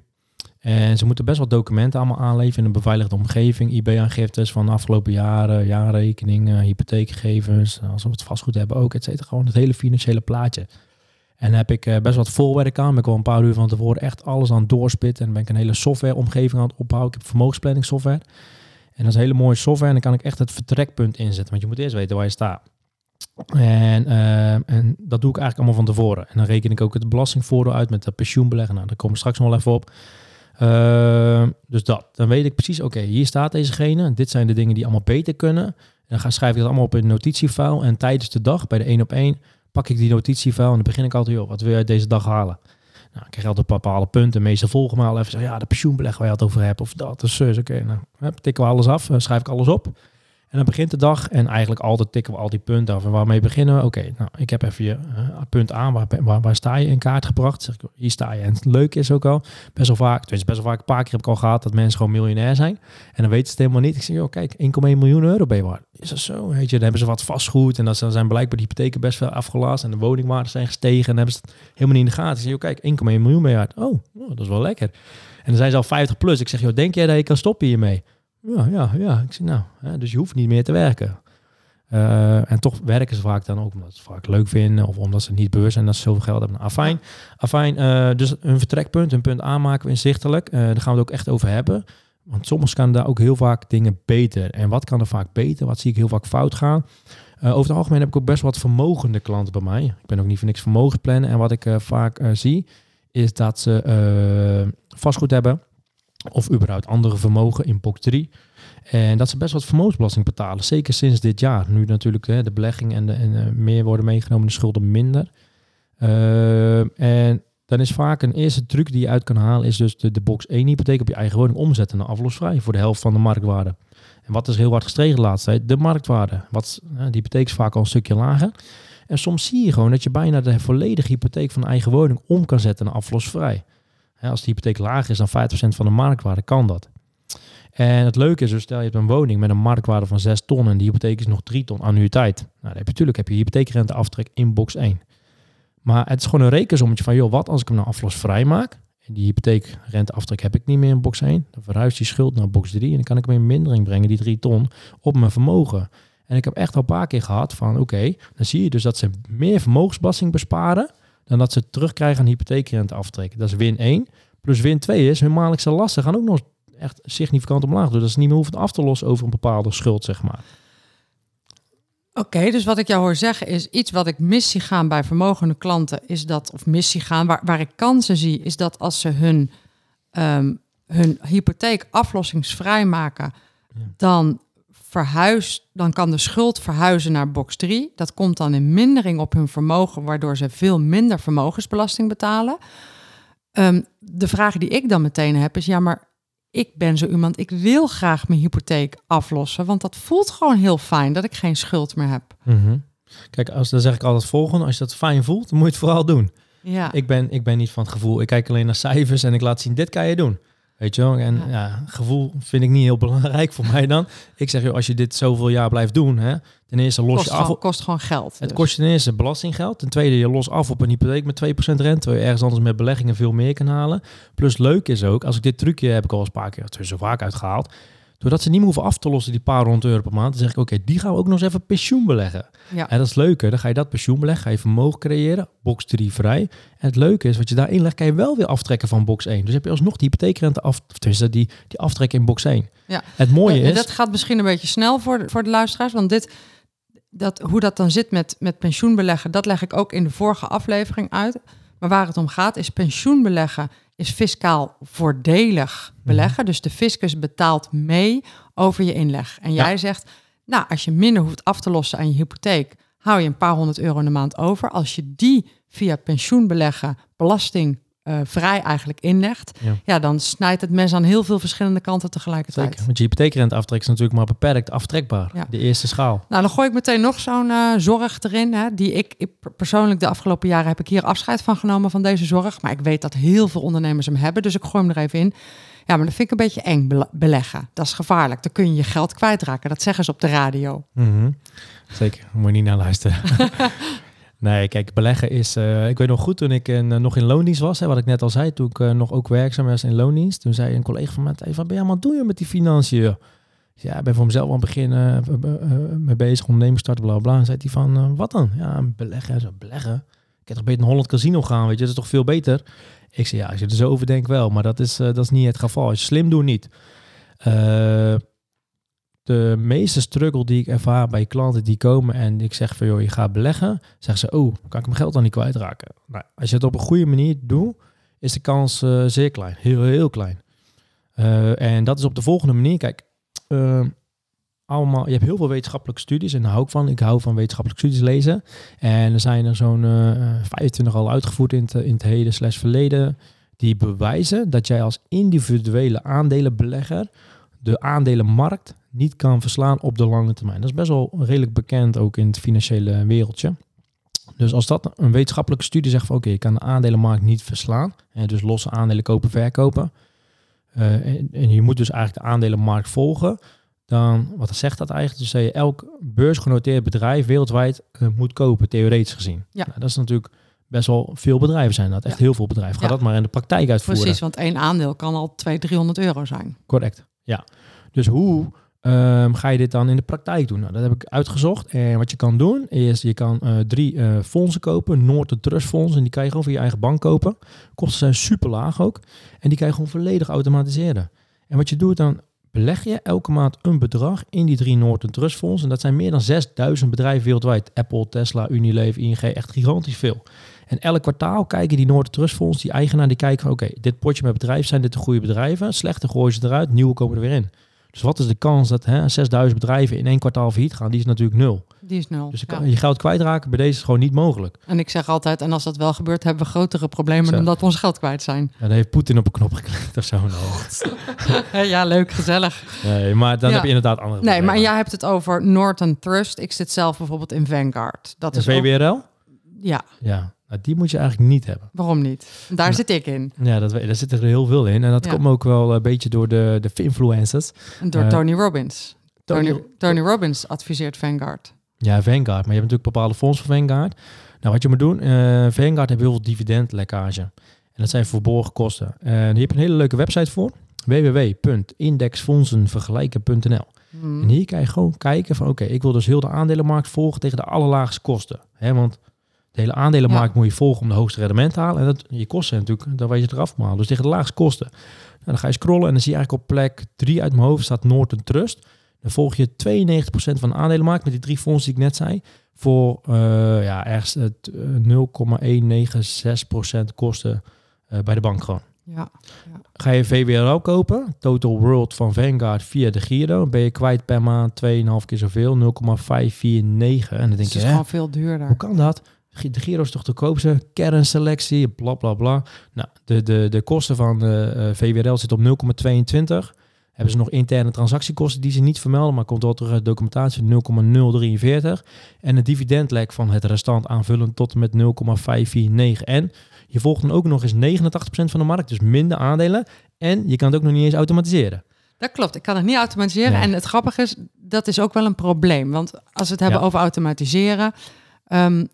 En ze moeten best wel documenten allemaal aanleveren in een beveiligde omgeving. IB-aangiftes van de afgelopen jaren, jaarrekeningen, hypotheekgegevens, als we het vastgoed hebben ook, et cetera. Gewoon het hele financiële plaatje. En dan heb ik eh, best wat volwerk aan. Ben ik al een paar uur van tevoren echt alles aan doorspitten. En ben ik een hele softwareomgeving aan het opbouwen. Ik heb vermogensplanning software. En dat is hele mooie software. En dan kan ik echt het vertrekpunt inzetten. Want je moet eerst weten waar je staat. En, eh, en dat doe ik eigenlijk allemaal van tevoren. En dan reken ik ook het belastingvoordeel uit met de pensioenbeleggen. Nou, daar komen we straks nog wel even op. Eh, dus dat. Dan weet ik precies, oké, hier staat dezegene. Dit zijn de dingen die allemaal beter kunnen. En dan ga, schrijf ik dat allemaal op in een notitiefile. En tijdens de dag, bij de één op één, pak ik die notitiefile. En dan begin ik altijd, joh, wat wil je uit deze dag halen? Nou, ik krijg altijd bepaalde punten. Meestal volgen me al even. Zeggen, ja, de pensioenbeleg waar je het over hebt. Of dat, dus. Oké, nou, tikken we alles af. eh, schrijf ik alles op. En dan begint de dag. En eigenlijk altijd tikken we al die punten af. En waarmee beginnen we? Oké, nou, ik heb even je eh, punt aan. Waar, waar, waar sta je in kaart gebracht? Zeg ik, hier sta je. En het leuke is ook al, best wel vaak, tenminste best wel vaak, een paar keer heb ik al gehad dat mensen gewoon miljonair zijn. En dan weten ze het helemaal niet. Ik zeg, joh, kijk, 1,1 miljoen euro ben je. Is dat zo? Weet je, dan hebben ze wat vastgoed. En dan zijn blijkbaar de hypotheken best wel afgelast. En de woningwaarden zijn gestegen. En hebben ze het helemaal niet in de gaten. Ik zeg, joh, kijk, 1,1 miljoen ben je. Oh, oh, dat is wel lekker. En dan zijn ze al 50 plus. Ik zeg, joh, denk jij dat je kan stoppen hiermee? Ja, ja, ja. Ik zeg, nou, hè, dus je hoeft niet meer te werken. Eh, en toch werken ze vaak dan ook omdat ze het vaak leuk vinden of omdat ze niet beurs zijn dat ze zoveel geld hebben. Nou, afijn, afijn eh, dus een vertrekpunt, een punt aanmaken we inzichtelijk. Eh, daar gaan we het ook echt over hebben. Want soms kan daar ook heel vaak dingen beter. En wat kan er vaak beter? Wat zie ik heel vaak fout gaan? Over het algemeen heb ik ook best wat vermogende klanten bij mij. Ik ben ook niet voor niks vermogensplannen. En wat ik vaak zie, is dat ze vastgoed hebben. Of überhaupt andere vermogen in POC 3. En dat ze best wat vermogensbelasting betalen. Zeker sinds dit jaar. Nu natuurlijk hè, de belegging en, de, en eh, meer worden meegenomen, de schulden minder. Eh, en dan is vaak een eerste truc die je uit kan halen, is dus de, de box 1 hypotheek op je eigen woning omzetten naar aflosvrij voor de helft van de marktwaarde. En wat is heel hard gestegen de laatste tijd? De marktwaarde. Wat, eh, die hypotheek is vaak al een stukje lager. En soms zie je gewoon dat je bijna de volledige hypotheek van de eigen woning om kan zetten naar aflosvrij. Als de hypotheek lager is dan 50% van de marktwaarde, kan dat. En het leuke is, dus stel je hebt een woning met een marktwaarde van 6 ton en die hypotheek is nog 3 ton annuïteit. Nou, dan heb je natuurlijk heb je hypotheekrenteaftrek in box 1. Maar het is gewoon een rekensommetje van, joh, wat als ik hem nou aflosvrij maak? En die hypotheekrenteaftrek heb ik niet meer in box 1. Dan verhuist die schuld naar box 3 en dan kan ik hem in mindering brengen, die 3 ton, op mijn vermogen. En ik heb echt al een paar keer gehad van, oké, dan zie je dus dat ze meer vermogensbelasting besparen dan dat ze terugkrijgen aan hypotheekrenteaftrek. Dat is win 1. Plus win 2 is, hun maandelijkse lasten gaan ook nog echt significant omlaag. Dus dat is niet meer hoeven af te lossen over een bepaalde schuld, zeg maar. Oké, dus wat ik jou hoor zeggen is iets wat ik mis zie gaan bij vermogende klanten, is dat, of mis zie gaan, waar, waar ik kansen zie, is dat als ze hun, ehm, hun hypotheek aflossingsvrij maken, Ja. dan verhuist, dan kan de schuld verhuizen naar box 3. Dat komt dan in mindering op hun vermogen, waardoor ze veel minder vermogensbelasting betalen. Ehm, de vraag die ik dan meteen heb is, ja, maar ik ben zo iemand, ik wil graag mijn hypotheek aflossen, want dat voelt gewoon heel fijn dat ik geen schuld meer heb. Mhm. Kijk, als, dan zeg ik altijd het volgende. Als je dat fijn voelt, dan moet je het vooral doen. Ja, Ik ben, ik ben niet van het gevoel. Ik kijk alleen naar cijfers en ik laat zien, dit kan je doen. Weet je wel? En Ja. ja. gevoel vind ik niet heel belangrijk voor mij dan. Ik zeg, joh, als je dit zoveel jaar blijft doen, hè, ten eerste los kost, je af... gewoon, kost gewoon geld. Het dus. kost je ten eerste belastinggeld. Ten tweede, je los af op een hypotheek met 2% rente. Terwijl je ergens anders met beleggingen veel meer kan halen. Plus leuk is ook, als ik dit trucje heb ik al eens een paar keer, het is zo vaak uitgehaald. Doordat ze niet meer hoeven af te lossen, die paar honderd euro per maand. Dan zeg ik, oké, die gaan we ook nog eens even pensioen beleggen. Ja. En dat is leuker. Dan ga je dat pensioen beleggen, ga je vermogen creëren, box 3 vrij. En het leuke is, wat je daarin legt, kan je wel weer aftrekken van box 1. Dus heb je alsnog die hypotheekrente af, tenminste die, die aftrekken in box 1. Ja. Het mooie is... Dat gaat misschien een beetje snel voor de, voor de luisteraars, want dit, dat, hoe dat dan zit met, met pensioenbeleggen, dat leg ik ook in de vorige aflevering uit. Maar waar het om gaat is pensioenbeleggen is fiscaal voordelig beleggen. Dus de fiscus betaalt mee over je inleg. En Ja. jij zegt, nou, als je minder hoeft af te lossen aan je hypotheek, hou je een paar honderd euro in de maand over. Als je die via pensioenbeleggen belastingvrij eigenlijk inlegt, Ja. ja. dan snijdt het mes aan heel veel verschillende kanten tegelijkertijd. Zeker, want je hypotheekrente aftrek is natuurlijk maar beperkt aftrekbaar. Ja. De eerste schaal. Nou, dan gooi ik meteen nog zo'n eh, zorg erin. Hè, die ik, ik persoonlijk de afgelopen jaren heb ik hier afscheid van genomen van deze zorg. Maar ik weet dat heel veel ondernemers hem hebben. Dus ik gooi hem er even in. Ja, maar dat vind ik een beetje eng bele- beleggen. Dat is gevaarlijk. Dan kun je je geld kwijtraken. Dat zeggen ze op de radio. Mhm. Zeker, moet je niet naar luisteren. nee, kijk, beleggen is... eh, ik weet nog goed, toen ik in, eh, nog in loondienst was, hè, wat ik net al zei, toen ik eh, nog ook werkzaam was in loondienst, toen zei een collega van mij, hey, wat ben je allemaal doen met die financiën? joh?" Ik zei, Ja, ik ben voor mezelf aan het begin eh, mee bezig, onderneming starten, bla bla. En zei hij van, wat dan? Ja, beleggen. Beleggen? Ik heb toch beter naar Holland Casino gaan, weet je, dat is toch veel beter? Ik zei, ja, als je er zo over denkt wel, maar dat is, dat is niet het geval. Als slim doet, niet. De meeste struggle die ik ervaar bij klanten die komen en ik zeg van joh, je gaat beleggen, zeggen ze, oh, kan ik mijn geld dan niet kwijtraken? Nou, als je het op een goede manier doet, is de kans eh, zeer klein, heel, heel klein. Eh, en dat is op de volgende manier, kijk, eh, allemaal, je hebt heel veel wetenschappelijke studies en daar hou ik van. Ik hou van wetenschappelijke studies lezen. En er zijn er zo'n eh, 25 al uitgevoerd in in het heden slash verleden, die bewijzen dat jij als individuele aandelenbelegger de aandelenmarkt niet kan verslaan op de lange termijn. Dat is best wel redelijk bekend ook in het financiële wereldje. Dus als dat een wetenschappelijke studie zegt van oké, je kan de aandelenmarkt niet verslaan, en dus losse aandelen kopen, verkopen, eh, en, en je moet dus eigenlijk de aandelenmarkt volgen, dan, wat zegt dat eigenlijk? Dus dat je elk beursgenoteerd bedrijf wereldwijd eh, moet kopen, theoretisch gezien. Ja. Nou, dat is natuurlijk best wel veel bedrijven zijn dat, echt Ja. heel veel bedrijven. Ga Ja. dat maar in de praktijk uitvoeren. Precies, want één aandeel kan al 200, 300 euro zijn. Correct, ja. Dus hoe ehm, ga je dit dan in de praktijk doen? Nou, dat heb ik uitgezocht. En wat je kan doen, is je kan eh, drie eh, fondsen kopen. Noord Trust Fonds. En die kan je gewoon via je eigen bank kopen. Kosten zijn super laag ook. En die kan je gewoon volledig automatiseren. En wat je doet dan, beleg je elke maand een bedrag in die drie Noord Trust Fonds. En dat zijn meer dan 6000 bedrijven wereldwijd. Apple, Tesla, Unilever, ING, echt gigantisch veel. En elk kwartaal kijken die Noord Trust Fonds, die eigenaar, die kijken van oké, dit potje met bedrijven, zijn dit de goede bedrijven? Slechte gooien ze eruit, nieuwe komen er weer in. Dus wat is de kans dat hè, 6000 bedrijven in één kwartaal failliet gaan? Die is natuurlijk nul. Die is nul. Dus je, Ja. kan, je geld kwijtraken bij deze is gewoon niet mogelijk. En ik zeg altijd, en als dat wel gebeurt, hebben we grotere problemen Zo. dan dat we ons geld kwijt zijn. En dan heeft Poetin op een knop geklikt of zo. Nee, ja, leuk, gezellig. nee maar dan Ja. heb je inderdaad andere Nee, problemen. maar jij hebt het over Norton Trust. Ik zit zelf bijvoorbeeld in Vanguard. Dat is ook- VWRL? Ja, Ja, nou, die moet je eigenlijk niet hebben. waarom niet? Daar Nou. zit ik in. Ja, dat, daar zit er heel veel in. En dat Ja. komt ook wel een beetje door de, de influencers. En door Eh, Tony Robbins. Tony, Tony- Tony Robbins adviseert Vanguard. Ja, Vanguard. Maar je hebt natuurlijk bepaalde fondsen van Vanguard. Nou, wat je moet doen, eh Vanguard heeft heel veel dividendlekkage. En dat zijn verborgen kosten. En hier heb je een hele leuke website voor. www.indexfondsenvergelijken.nl Hmm. En hier kan je gewoon kijken van, oké, ik wil dus heel de aandelenmarkt volgen tegen de allerlaagste kosten. Hè, want de hele aandelenmarkt moet je volgen om de hoogste rendement te halen. En dat, je kosten natuurlijk, dan weet je eraf malen. Dus tegen de laagste kosten. Nou, dan ga je scrollen en dan zie je eigenlijk op plek 3 uit mijn hoofd staat Norton Trust. Dan volg je 92% van de aandelenmarkt met die drie fondsen die ik net zei. Voor uh, ja, ergens uh, 0,196% kosten uh, bij de bank gewoon. Ja, ja. Ga je VWRO kopen, Total World van Vanguard via de Giro, ben je kwijt per maand 2,5 keer zoveel, 0,549. En dan denk dus je, het is gewoon veel duurder. Hoe kan dat? De Giro is toch te koopste, kernselectie, bla bla bla. Nou, de, de, de kosten van de uh, VWRL zitten op 0,22. Hebben ze nog interne transactiekosten die ze niet vermelden, maar komt wel terug uit documentatie 0,043. En een dividendlek van het restant aanvullend tot en met 0,549. En je volgt dan ook nog eens 89% van de markt, dus minder aandelen. En je kan het ook nog niet eens automatiseren. Dat klopt, ik kan het niet automatiseren. Nee. En het grappige is, dat is ook wel een probleem. Want als we het hebben ja. over automatiseren, um,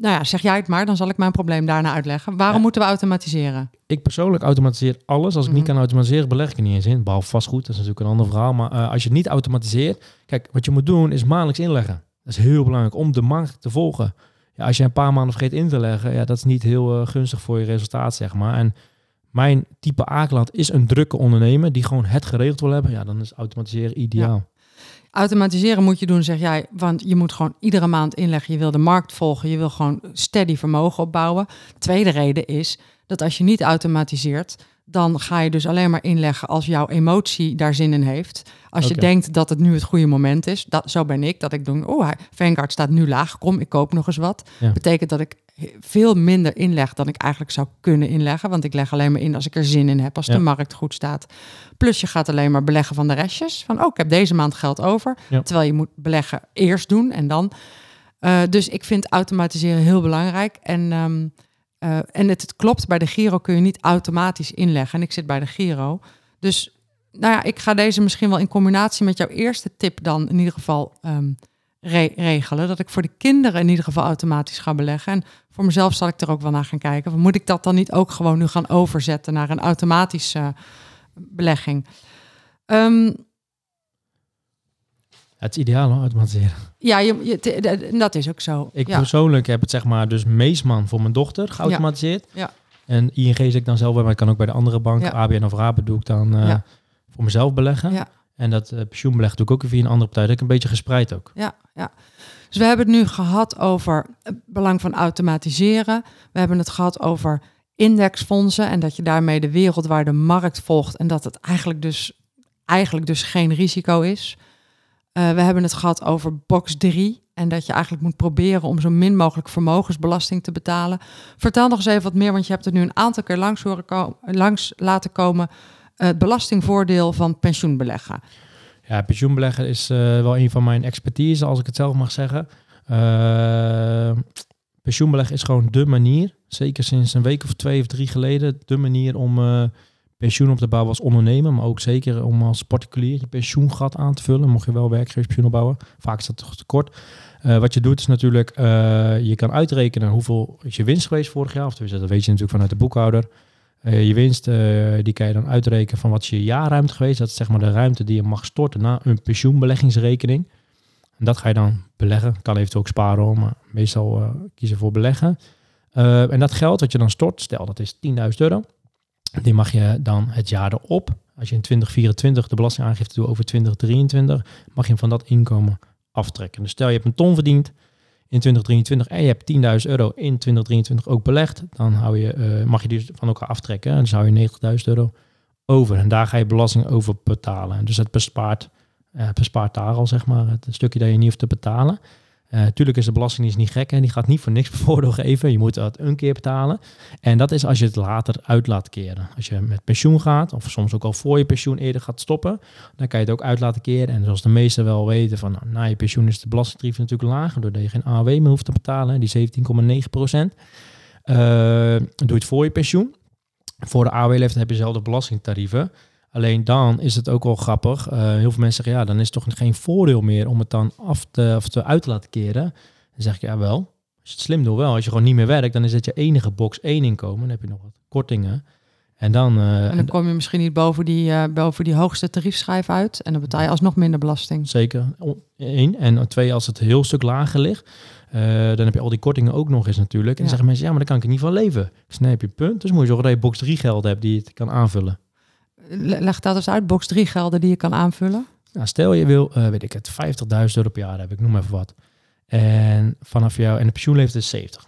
nou ja, zeg jij het maar, dan zal ik mijn probleem daarna uitleggen. Waarom ja. moeten we automatiseren? Ik persoonlijk automatiseer alles. Als ik Mhm. niet kan automatiseren, beleg ik er niet eens in. Behalve vastgoed, dat is natuurlijk een ander verhaal. Maar uh, als je het niet automatiseert, kijk, wat je moet doen is maandelijks inleggen. Dat is heel belangrijk om de markt te volgen. Ja, als je een paar maanden vergeet in te leggen, ja, dat is niet heel uh, gunstig voor je resultaat, zeg maar. En mijn type A-klant is een drukke ondernemer die gewoon het geregeld wil hebben. Ja, dan is automatiseren ideaal. Ja. Automatiseren moet je doen, zeg jij, want je moet gewoon iedere maand inleggen. Je wil de markt volgen, je wil gewoon steady vermogen opbouwen. Tweede reden is dat als je niet automatiseert, dan ga je dus alleen maar inleggen als jouw emotie daar zin in heeft. Als okay. je denkt dat het nu het goede moment is, dat, zo ben ik, dat ik denk, oh, Vanguard staat nu laag, kom, ik koop nog eens wat. Ja. Betekent dat ik veel minder inleg dan ik eigenlijk zou kunnen inleggen. Want ik leg alleen maar in als ik er zin in heb, als ja. de markt goed staat. Plus je gaat alleen maar beleggen van de restjes. Van, oh, ik heb deze maand geld over. Ja. Terwijl je moet beleggen eerst doen en dan. Uh, dus ik vind automatiseren heel belangrijk. En, um, uh, en het, het klopt, bij de Giro kun je niet automatisch inleggen. En ik zit bij de Giro. Dus nou ja, ik ga deze misschien wel in combinatie met jouw eerste tip dan in ieder geval um, re regelen. Dat ik voor de kinderen in ieder geval automatisch ga beleggen. En voor mezelf zal ik er ook wel naar gaan kijken. Moet ik dat dan niet ook gewoon nu gaan overzetten naar een automatische uh, belegging? Um, het is ideaal hoor, automatiseren. Ja, je, je, dat is ook zo. Ik ja. persoonlijk heb het zeg maar dus Meesman voor mijn dochter geautomatiseerd. Ja. ja. En ING zit ik dan zelf bij, maar ik kan ook bij de andere bank. ABN of Raben doe ik dan uh, ja. voor mezelf beleggen. Ja. En dat uh, pensioenbeleg doe ik ook via een andere partij. Dat ik een beetje gespreid ook. Ja, ja. Dus we hebben het nu gehad over het belang van automatiseren. We hebben het gehad over indexfondsen en dat je daarmee de wereld waar de markt volgt en dat het eigenlijk dus, eigenlijk dus geen risico is. Uh, we hebben het gehad over box 3 en dat je eigenlijk moet proberen om zo min mogelijk vermogensbelasting te betalen. Vertel nog eens even wat meer, want je hebt het nu een aantal keer langs, horen langs laten komen. Het belastingvoordeel van pensioenbeleggen. Ja, pensioenbeleggen is uh, wel een van mijn expertise, als ik het zelf mag zeggen. Uh, pensioenbeleggen is gewoon de manier, zeker sinds een week of twee of drie geleden, de manier om pensioen op te bouwen als ondernemer, maar ook zeker om als particulier je pensioengat aan te vullen. Mocht je wel werkgeverspensioen opbouwen, vaak is dat toch tekort. Uh, wat je doet is natuurlijk, je kan uitrekenen hoeveel is je winst geweest vorig jaar, of dat weet je natuurlijk vanuit de boekhouder. Uh, je winst, die kan je dan uitrekenen van wat je jaarruimte geweest. Dat is zeg maar de ruimte die je mag storten naar een pensioenbeleggingsrekening. En dat ga je dan beleggen. Kan eventueel ook sparen, maar meestal kiezen voor beleggen. en dat geld wat je dan stort, stel dat is 10.000 euro. Die mag je dan het jaar erop. Als je in 2024 de belastingaangifte doet over 2023, mag je hem van dat inkomen aftrekken. Dus stel je hebt een ton verdiend in 2023 en je hebt 10.000 euro in 2023 ook belegd, dan hou je, uh, mag je die van elkaar aftrekken. En dus hou je 90.000 euro over. En daar ga je belasting over betalen. Dus het bespaart, uh, bespaart daar al, zeg maar, het stukje dat je niet hoeft te betalen. Uh, tuurlijk is de belasting niet gek, hè? die gaat niet voor niks voordeel geven. Je moet dat een keer betalen. En dat is als je het later uit laat keren. Als je met pensioen gaat, of soms ook al voor je pensioen eerder gaat stoppen, dan kan je het ook uit laten keren. En zoals de meesten wel weten, van, nou, na je pensioen is de belastingtarief natuurlijk lager, doordat je geen AOW meer hoeft te betalen, die 17,9 procent. Uh, doe je het voor je pensioen. Voor de AOW-leeftijd heb je dezelfde belastingtarieven. Alleen dan is het ook wel grappig. Uh, heel veel mensen zeggen, ja, dan is toch geen voordeel meer om het dan af te, of te uit te laten keren. Dan zeg ik, ja wel, als je het slim doet wel. Als je gewoon niet meer werkt, dan is het je enige box één inkomen. Dan heb je nog wat kortingen. En dan, uh, en dan kom je misschien niet boven die, uh, boven die hoogste tariefschijf uit. En dan betaal je alsnog minder belasting. Zeker. Eén. En twee, als het heel stuk lager ligt. Eh, dan heb je al die kortingen ook nog eens natuurlijk. En dan zeggen mensen, ja, maar dan kan ik niet van leven. Heb je punt. Dus moet je zorgen dat je box 3 geld hebt die je het kan aanvullen. Le- Leg dat eens uit, box 3 gelden die je kan aanvullen. Nou, stel je wil, eh, weet ik het, 50.000 euro per jaar hebben, ik noem even wat. En vanaf jou, en de pensioenleeftijd is 70.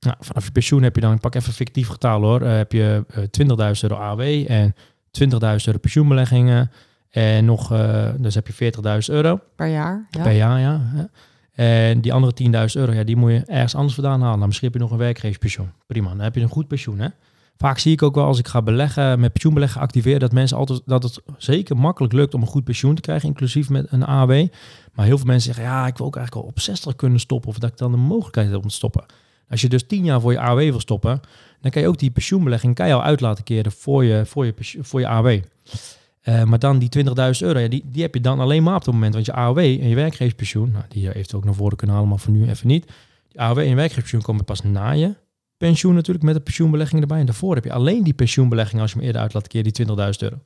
Nou, vanaf je pensioen heb je dan, ik pak even fictief getal hoor, eh, heb je eh, 20.000 euro AW en 20.000 euro pensioenbeleggingen. En nog, eh, dus heb je 40.000 euro Per jaar. Ja. per jaar, ja. En die andere 10.000 euro, ja, die moet je ergens anders vandaan halen. Nou, misschien heb je nog een werkgeverspensioen. Prima, dan heb je een goed pensioen, hè. Vaak zie ik ook wel als ik ga beleggen, met pensioenbeleggen activeren, dat mensen altijd, dat het zeker makkelijk lukt om een goed pensioen te krijgen, inclusief met een AW. Maar heel veel mensen zeggen, ja, ik wil ook eigenlijk al op 60 kunnen stoppen, of dat ik dan de mogelijkheid heb om te stoppen. Als je dus 10 jaar voor je AW wil stoppen, dan kan je ook die pensioenbelegging kan je al uit laten keren voor je, voor je, voor je AW. Eh, maar dan die 20.000 euro, ja, die, die heb je dan alleen maar op het moment. Want je AOW en je werkgeverspensioen, nou, die heeft ook naar voren kunnen halen, maar voor nu even niet. Die AOW en je werkgeverspensioen komen pas na je pensioen natuurlijk, met de pensioenbelegging erbij. En daarvoor heb je alleen die pensioenbelegging als je hem eerder uit laat keren, die 20.000 euro.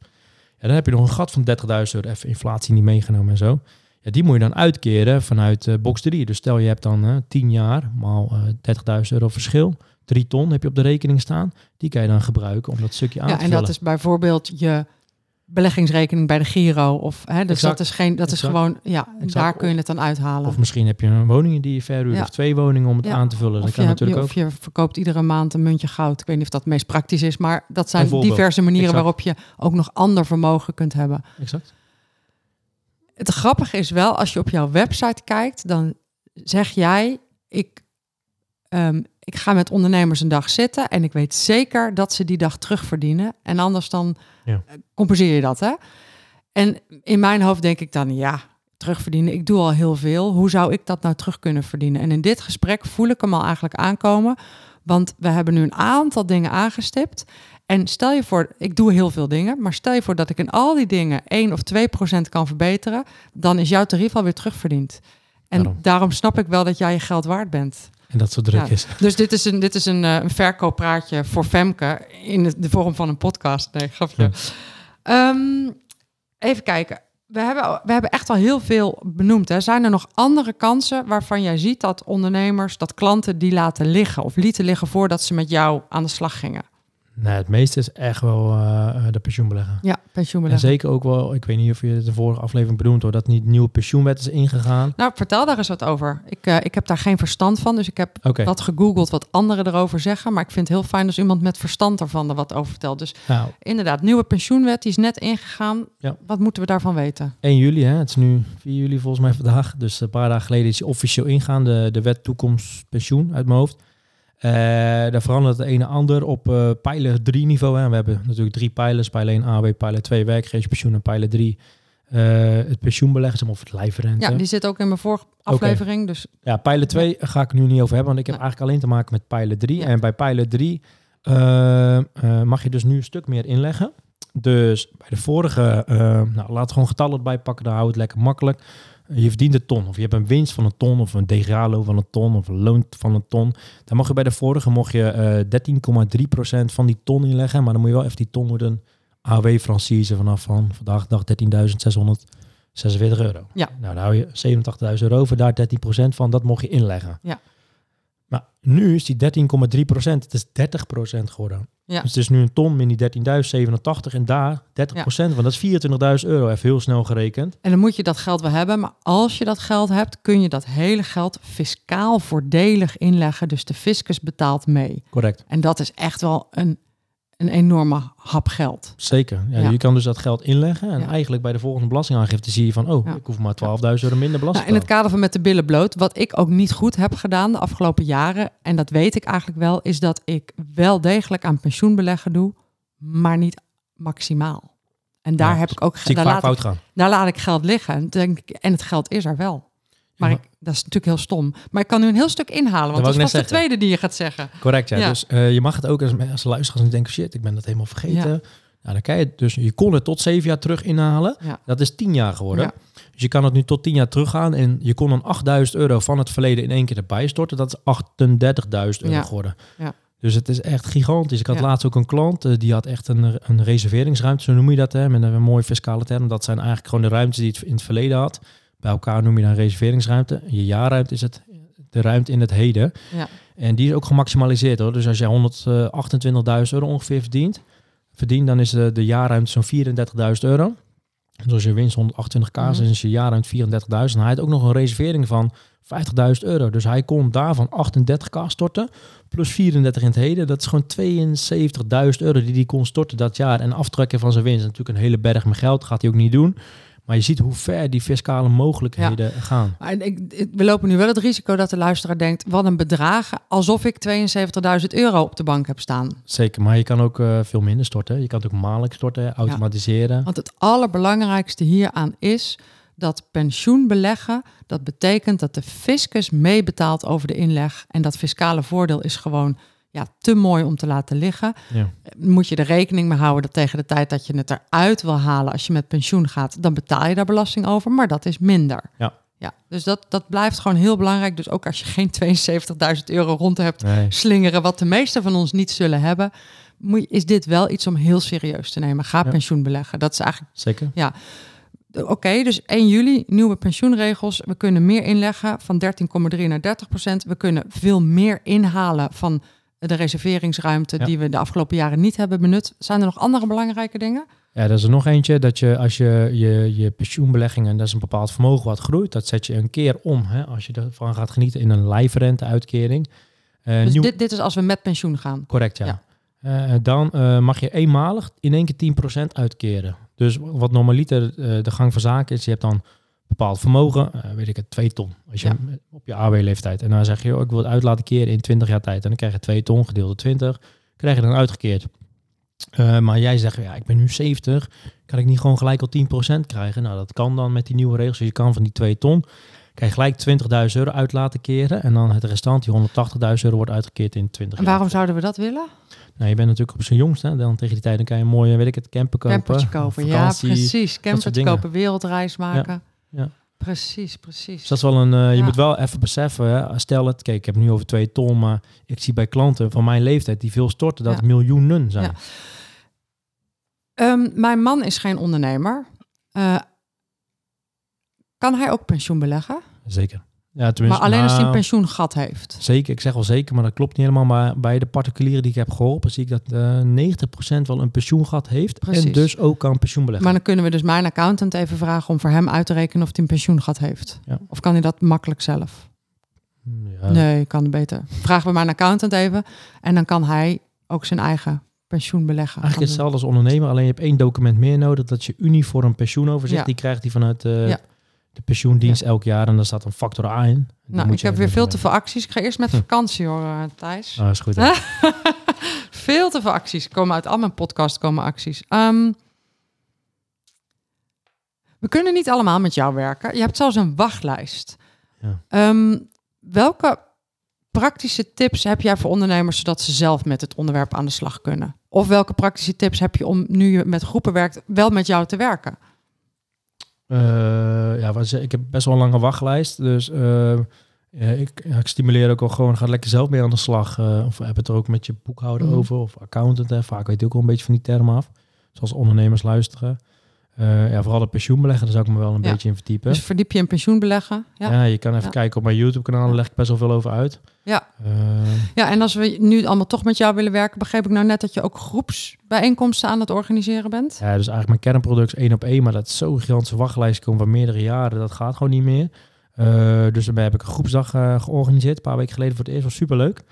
Ja, dan heb je nog een gat van 30.000 euro, even inflatie niet meegenomen en zo. Ja, die moet je dan uitkeren vanuit eh, box 3. Dus stel je hebt dan eh 10 jaar maal eh 30.000 euro verschil. 3 ton heb je op de rekening staan. Die kan je dan gebruiken om dat stukje aan Ja, te en vullen. dat is bijvoorbeeld je beleggingsrekening bij de Giro. Of, hè, dus Exact. dat is geen, dat is gewoon, ja, Exact. daar kun je het dan uithalen. Of misschien heb je een woning die je verhuurt, Ja. of twee woningen om het Ja. aan te vullen. Dat Of kan je, natuurlijk je- ook. of je verkoopt iedere maand een muntje goud. Ik weet niet of dat het meest praktisch is, maar dat zijn diverse manieren waarop je ook nog ander vermogen kunt hebben. Exact. Het grappige is wel, als je op jouw website kijkt, dan zeg jij, ik, ehm, ik ga met ondernemers een dag zitten en ik weet zeker dat ze die dag terugverdienen. En anders dan Ja. eh, compenseer je dat, hè? En in mijn hoofd denk ik dan, ja, terugverdienen, ik doe al heel veel. Hoe zou ik dat nou terug kunnen verdienen? En in dit gesprek voel ik hem al eigenlijk aankomen, want we hebben nu een aantal dingen aangestipt. En stel je voor, ik doe heel veel dingen, maar stel je voor dat ik in al die dingen 1 of 2 procent kan verbeteren, dan is jouw tarief alweer terugverdiend. En Daarom. daarom. snap ik wel dat jij je geld waard bent. En dat zo druk Ja. is. Dus dit is een, dit is een, eh, een verkooppraatje voor Femke in de, de vorm van een podcast. Nee, grapje. Ehm, even kijken. We hebben, we hebben echt al heel veel benoemd. Hè. Zijn er nog andere kansen waarvan jij ziet dat ondernemers, dat klanten die laten liggen of lieten liggen voordat ze met jou aan de slag gingen? Nee, het meeste is echt wel eh, de pensioenbeleggen. Ja, En pensioenbeleggen. zeker ook wel, ik weet niet of je het de vorige aflevering benoemd hoor, dat niet nieuwe pensioenwet is ingegaan. Nou, vertel daar eens wat over. Ik, eh, ik heb daar geen verstand van, dus ik heb Oké, wat gegoogeld wat anderen erover zeggen. Maar ik vind het heel fijn als iemand met verstand ervan er wat over vertelt. Dus nou, inderdaad, nieuwe pensioenwet, die is net ingegaan. Ja. Wat moeten we daarvan weten? 1 juli, hè, het is nu 4 juli volgens mij vandaag. Dus een paar dagen geleden is die officieel ingaan, de, de wet toekomst pensioen uit mijn hoofd. Eh, daar verandert het een en ander op eh pijler 3 niveau. Hè. We hebben natuurlijk drie pijlers, pijler 1 AW, pijler 2 werkgeverspensioen en pijler 3 eh, het pensioenbeleggen, zeg maar, of het lijfrente. Ja, die zit ook in mijn vorige aflevering. Dus Ja, pijler 2 ga ik nu niet over hebben, want ik heb Nee. eigenlijk alleen te maken met pijler 3. Ja. En bij pijler 3 eh, eh, mag je dus nu een stuk meer inleggen. Dus bij de vorige, nou, laat gewoon getallen erbij pakken, dan houdt het lekker makkelijk. Je verdient een ton, of je hebt een winst van een ton, of een DGA-loon van een ton, of een loon van een ton. Dan mag je bij de vorige mocht je eh 13,3% van die ton inleggen, maar dan moet je wel even die ton door een AW-franchise vanaf van vandaag dag 13.646 euro. Ja. Nou, dan hou je 87.000 euro over, daar 13% van, dat mocht je inleggen. Ja. Maar nu is die 13,3%, het is 30% geworden. Ja. Dus het is nu een ton min die 13.087 en daar 30% van, dat is 24.000 euro, even heel snel gerekend. En dan moet je dat geld wel hebben. Maar als je dat geld hebt, kun je dat hele geld fiscaal voordelig inleggen. Dus de fiscus betaalt mee. Correct. En dat is echt wel een, een enorme hap geld. Zeker. Ja, Ja. Je kan dus dat geld inleggen en Ja. eigenlijk bij de volgende belastingaangifte zie je van, oh, ik hoef maar 12.000 euro minder belasting Nou, in het kader van met de billen bloot, wat ik ook niet goed heb gedaan de afgelopen jaren, en dat weet ik eigenlijk wel, is dat ik wel degelijk aan pensioenbeleggen doe, maar niet maximaal. En daar heb ik ook daar laat ik, daar laat ik geld liggen. En, denk ik, en het geld is er wel. Maar ik, dat is natuurlijk heel stom. Maar ik kan nu een heel stuk inhalen, want dat ik is de tweede die je gaat zeggen. Correct, ja. Ja. Dus eh, je mag het ook als, als luisteraars denken, shit, ik ben dat helemaal vergeten. Nou, dan kan je dus, je kon het tot zeven jaar terug inhalen. Ja. Dat is tien jaar geworden. Dus je kan het nu tot tien jaar teruggaan en je kon dan 8000 euro van het verleden in één keer erbij storten. Dat is 38.000 euro geworden. Ja. Dus het is echt gigantisch. Ik had Ja. laatst ook een klant, eh, die had echt een, een reserveringsruimte, zo noem je dat, hè, met een, mooie fiscale term. Dat zijn eigenlijk gewoon de ruimtes die het in het verleden had. Bij elkaar noem je dan reserveringsruimte. Je jaarruimte is het de ruimte in het heden. Ja. En die is ook gemaximaliseerd hoor. Dus als jij 128.000 euro ongeveer verdient, verdient, dan is de, de jaarruimte zo'n 34.000 euro. Dus als je winst 128k, Mhm. dan is je jaarruimte 34.000. En hij had ook nog een reservering van 50.000 euro. Dus hij kon daarvan 38k storten, plus 34 in het heden. Dat is gewoon 72.000 euro die hij kon storten dat jaar. En aftrekken van zijn winst. Natuurlijk een hele berg met geld, gaat hij ook niet doen. Maar je ziet hoe ver die fiscale mogelijkheden gaan. Ik, ik- we lopen nu wel het risico dat de luisteraar denkt: wat een bedrag, alsof ik 72.000 euro op de bank heb staan. Zeker, maar je kan ook eh, veel minder storten. Je kan het ook maandelijk storten, automatiseren. Want het allerbelangrijkste hieraan is dat pensioenbeleggen, dat betekent dat de fiscus meebetaalt over de inleg. En dat fiscale voordeel is gewoon ja, te mooi om te laten liggen. Ja. Moet je er rekening mee houden dat tegen de tijd dat je het eruit wil halen als je met pensioen gaat, dan betaal je daar belasting over, maar dat is minder. Ja. Ja, dus dat, dat blijft gewoon heel belangrijk. Dus ook als je geen 72.000 euro rond hebt Nee, slingeren, wat de meeste van ons niet zullen hebben, moet is dit wel iets om heel serieus te nemen. Ga Ja. pensioen beleggen. Dat is eigenlijk zeker. Oké, dus 1 juli, nieuwe pensioenregels. We kunnen meer inleggen van 13,3 naar 30 procent. We kunnen veel meer inhalen van de reserveringsruimte Ja. die we de afgelopen jaren niet hebben benut. Zijn er nog andere belangrijke dingen? Ja, er is er nog eentje dat je als je je, je pensioenbelegging en dat is een bepaald vermogen wat groeit, dat zet je een keer om. Hè, als je ervan gaat genieten in een lijfrente-uitkering. Eh, dus nieuw- dit, dit is als we met pensioen gaan. Correct, ja. Ja. Eh, dan eh, mag je eenmalig in één keer 10% uitkeren. Dus wat normaliter de gang van zaken is, je hebt dan bepaald vermogen, eh, weet ik het, 2 ton. Als je Ja. op je AW-leeftijd. En dan zeg je, oh, ik wil het uit laten keren in 20 jaar tijd. En dan krijg je 2 ton gedeeld door 20, krijg je dan uitgekeerd. Eh, maar jij zegt, ja, ik ben nu 70, kan ik niet gewoon gelijk al 10% krijgen? Nou, dat kan dan met die nieuwe regels. Dus je kan van die 2 ton, kan je gelijk 20.000 euro uit laten keren. En dan het restant, die 180.000 euro, wordt uitgekeerd in 20 En waarom zouden we dat willen? Nou, je bent natuurlijk op zijn jongst, hè? Dan tegen die tijd dan kan je een mooie, weet ik het, camper kopen. Campertje kopen. Ja, precies. dingen. kopen, wereldreis maken. ja. Precies, precies. Dus dat is wel een, eh, je Ja. moet wel even beseffen, hè? stel het, kijk, ik heb nu over twee ton, maar ik zie bij klanten van mijn leeftijd die veel storten, dat Ja. het miljoenen zijn. Ja. Ehm, mijn man is geen ondernemer. Eh, kan hij ook pensioen beleggen? Zeker. Ja, Maar alleen als hij een nou, pensioengat heeft. Zeker, ik zeg wel zeker, maar dat klopt niet helemaal. Maar bij de particulieren die ik heb geholpen, zie ik dat eh 90% wel een pensioengat heeft. En dus ook kan pensioen beleggen. Maar dan kunnen we dus mijn accountant even vragen om voor hem uit te rekenen of hij een pensioengat heeft. Ja. Of kan hij dat makkelijk zelf? Ja, Nee, kan beter. Vragen we mijn accountant even. En dan kan hij ook zijn eigen pensioen beleggen. Eigenlijk hetzelfde als ondernemer, alleen je hebt één document meer nodig. Dat je uniform pensioenoverzicht. Ja. Die krijgt hij vanuit eh, Ja. De pensioendienst elk jaar. En daar staat een factor A in. Die. Nou, ik je heb weer veel te veel acties. Ik ga eerst met Hm. vakantie hoor, eh, Thijs. Ah, is goed. hè? veel te veel acties. Komen uit al mijn podcast komen acties. Ehm, we kunnen niet allemaal met jou werken. Je hebt zelfs een wachtlijst. Ja. Ehm, welke praktische tips heb jij voor ondernemers zodat ze zelf met het onderwerp aan de slag kunnen? Of welke praktische tips heb je om nu je met groepen werkt, wel met jou te werken? Eh, ja, ik heb best wel een lange wachtlijst. Dus eh, ja, ik, ja, ik stimuleer ook al gewoon, ga lekker zelf mee aan de slag. eh, of heb het er ook met je boekhouder Mhm. over. Of accountant. Hè. Vaak weet je ook wel een beetje van die termen af. Zoals ondernemers luisteren. Eh, ja, vooral de pensioenbeleggen, daar zou ik me wel een Ja. beetje in verdiepen. Dus verdiep je in pensioenbeleggen. Ja. ja. je kan even Ja. kijken op mijn YouTube-kanaal. Daar leg ik best wel veel over uit. Ja. Eh, ja, en als we nu allemaal toch met jou willen werken, begreep ik nou net dat je ook groepsbijeenkomsten aan het organiseren bent? Ja, dus eigenlijk mijn kernproduct is één op één, maar dat zo'n gigantische wachtlijst komen van meerdere jaren, dat gaat gewoon niet meer. Eh, dus daarbij heb ik een groepsdag georganiseerd, een paar weken geleden voor het eerst, was superleuk.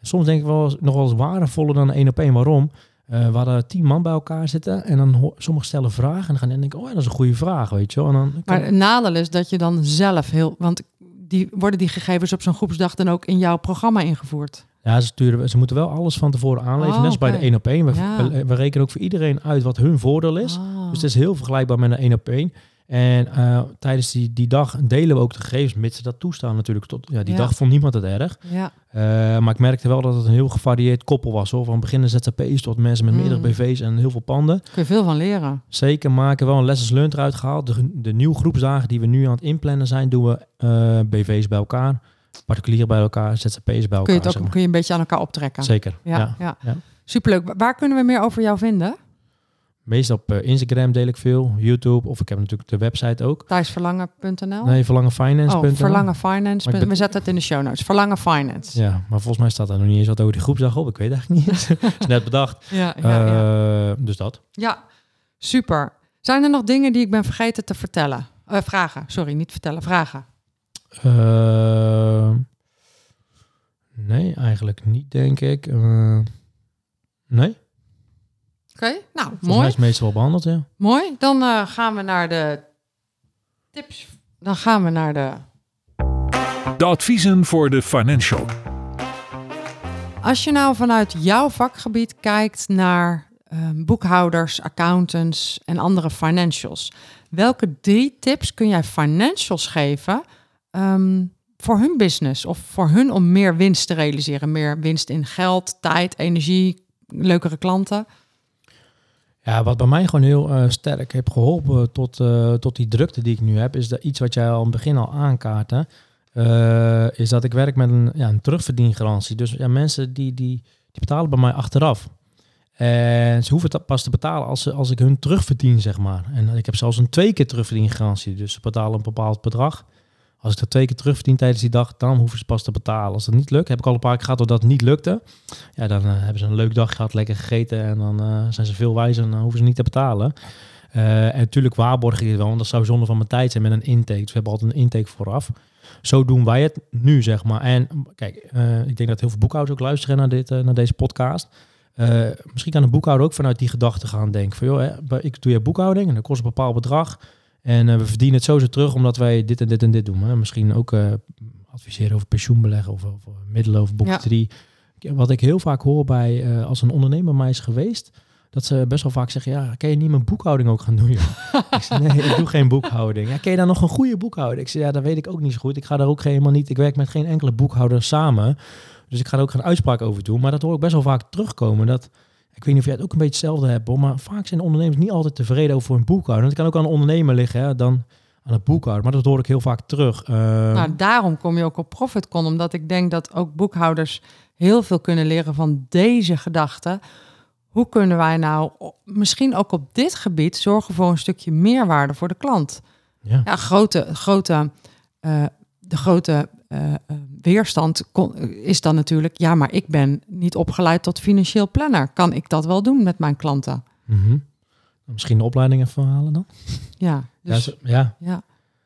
Soms denk ik wel nog wel eens waardevoller dan één op één. Waarom? Eh, we hadden tien man bij elkaar zitten en dan sommigen stellen vragen en dan gaan en denken, oh ja, dat is een goede vraag, weet je wel. En dan Maar het nadeel is dat je dan zelf heel. Want die, worden die gegevens op zo'n groepsdag dan ook in jouw programma ingevoerd? Ja, ze, sturen, ze moeten wel alles van tevoren aanleveren. Oh, Net als bij de oké. één op één. We, Ja. we, we rekenen ook voor iedereen uit wat hun voordeel is. Ah. Dus het is heel vergelijkbaar met een één op één. En eh, tijdens die, die dag delen we ook de gegevens, mits ze dat toestaan natuurlijk. Tot, ja, die Ja. dag vond niemand het erg. Ja, Eh, maar ik merkte wel dat het een heel gevarieerd koppel was. Hoor. Van beginnende ZZP's tot mensen met Mm. meerdere BV's en heel veel panden. kun je veel van leren. Zeker maken wel een lessons learned eruit gehaald. De, de nieuwe groepsdagen die we nu aan het inplannen zijn, doen we eh, BV's bij elkaar. Particulieren bij elkaar, ZZP's bij elkaar. Kun je het zeg ook maar. kun je een beetje aan elkaar optrekken. Zeker, Ja, ja. ja. ja. Superleuk. Waar kunnen we meer over jou vinden? Meestal op eh, Instagram deel ik veel, YouTube of ik heb natuurlijk de website ook. Thijsverlangen.nl? Nee, verlangenfinance.nl. Oh, Verlangen Finance. Maar ik ben- We zetten het in de show notes. Verlangen Finance. Ja, maar volgens mij staat er nog niet eens wat over die groepsdag op. Ik weet eigenlijk niet. is net bedacht. Ja, ja, ja. Eh, dus dat. ja, super. Zijn er nog dingen die ik ben vergeten te vertellen? Eh, vragen, sorry, niet vertellen, vragen. Nee, eigenlijk niet, denk ik. Nee, Oké, nou, volgens mij mooi. is het meestal wel behandeld, ja. Mooi. Dan eh, gaan we naar de tips. Dan gaan we naar de... De adviezen voor de financial. Als je nou vanuit jouw vakgebied kijkt naar ehm, boekhouders, accountants en andere financials. Welke drie tips kun jij financials geven ehm, voor hun business of voor hun om meer winst te realiseren? Meer winst in geld, tijd, energie, leukere klanten. Ja, wat bij mij gewoon heel eh, sterk heeft geholpen tot, eh, tot die drukte die ik nu heb, is dat iets wat jij al in het begin al aankaartte, eh, is dat ik werk met een, ja, een. Dus ja, mensen die, die, die betalen bij mij achteraf. En ze hoeven het pas te betalen als, ze, als ik hun terugverdien, zeg maar. En ik heb zelfs een twee keer terugverdiengarantie. Dus ze betalen een bepaald bedrag. Als ik dat twee keer terugverdien tijdens die dag, dan hoeven ze pas te betalen. Als dat niet lukt, heb ik al een paar keer gehad doordat het niet lukte. Ja, dan eh, hebben ze een leuk dag gehad, lekker gegeten en dan eh, zijn ze veel wijzer en dan hoeven ze niet te betalen. Eh, en natuurlijk waarborg het wel, want dat zou zonde van mijn tijd zijn met een intake. Dus we hebben altijd een intake vooraf. Zo doen wij het nu, zeg maar. En kijk, ik denk dat heel veel boekhouders ook luisteren naar, dit, naar deze podcast. Misschien kan een boekhouder ook vanuit die gedachte gaan denken van, joh, hè, ik doe je boekhouding en dat kost een bepaald bedrag. En eh, we verdienen het sowieso terug omdat wij dit en dit en dit doen. Hè. Misschien ook eh, adviseren over pensioenbeleggen of over middelen of boeketrie. Wat ik heel vaak hoor bij, eh, als een ondernemer mij is geweest, dat ze best wel vaak zeggen, ja, kan je niet mijn boekhouding ook gaan doen? joh?" ik zeg, nee, ik doe geen boekhouding. Ja, ken je daar nog een goede boekhouding? Ik zeg, ja, dat weet ik ook niet zo goed. Ik ga daar ook helemaal niet, ik werk met geen enkele boekhouder samen. Dus ik ga er ook geen uitspraak over doen. Maar dat hoor ik best wel vaak terugkomen. Dat, ik weet niet of jij het ook een beetje hetzelfde hebt, maar vaak zijn ondernemers niet altijd tevreden over hun boekhouding. Het kan ook aan de ondernemer liggen, hè, dan aan het boekhouden. Maar dat hoor ik heel vaak terug. Eh, Nou, daarom kom je ook op ProfitCon, omdat ik denk dat ook boekhouders heel veel kunnen leren van deze gedachten. Hoe kunnen wij nou misschien ook op dit gebied zorgen voor een stukje meerwaarde voor de klant? ja. Ja, grote, grote, eh, de grote eh, eh, weerstand kon- is dan natuurlijk, ja, maar ik ben niet opgeleid tot financieel planner. Kan ik dat wel doen met mijn klanten? Mhm. Misschien de opleiding even halen dan? Ja, Ja, dus, zo- ja. ja,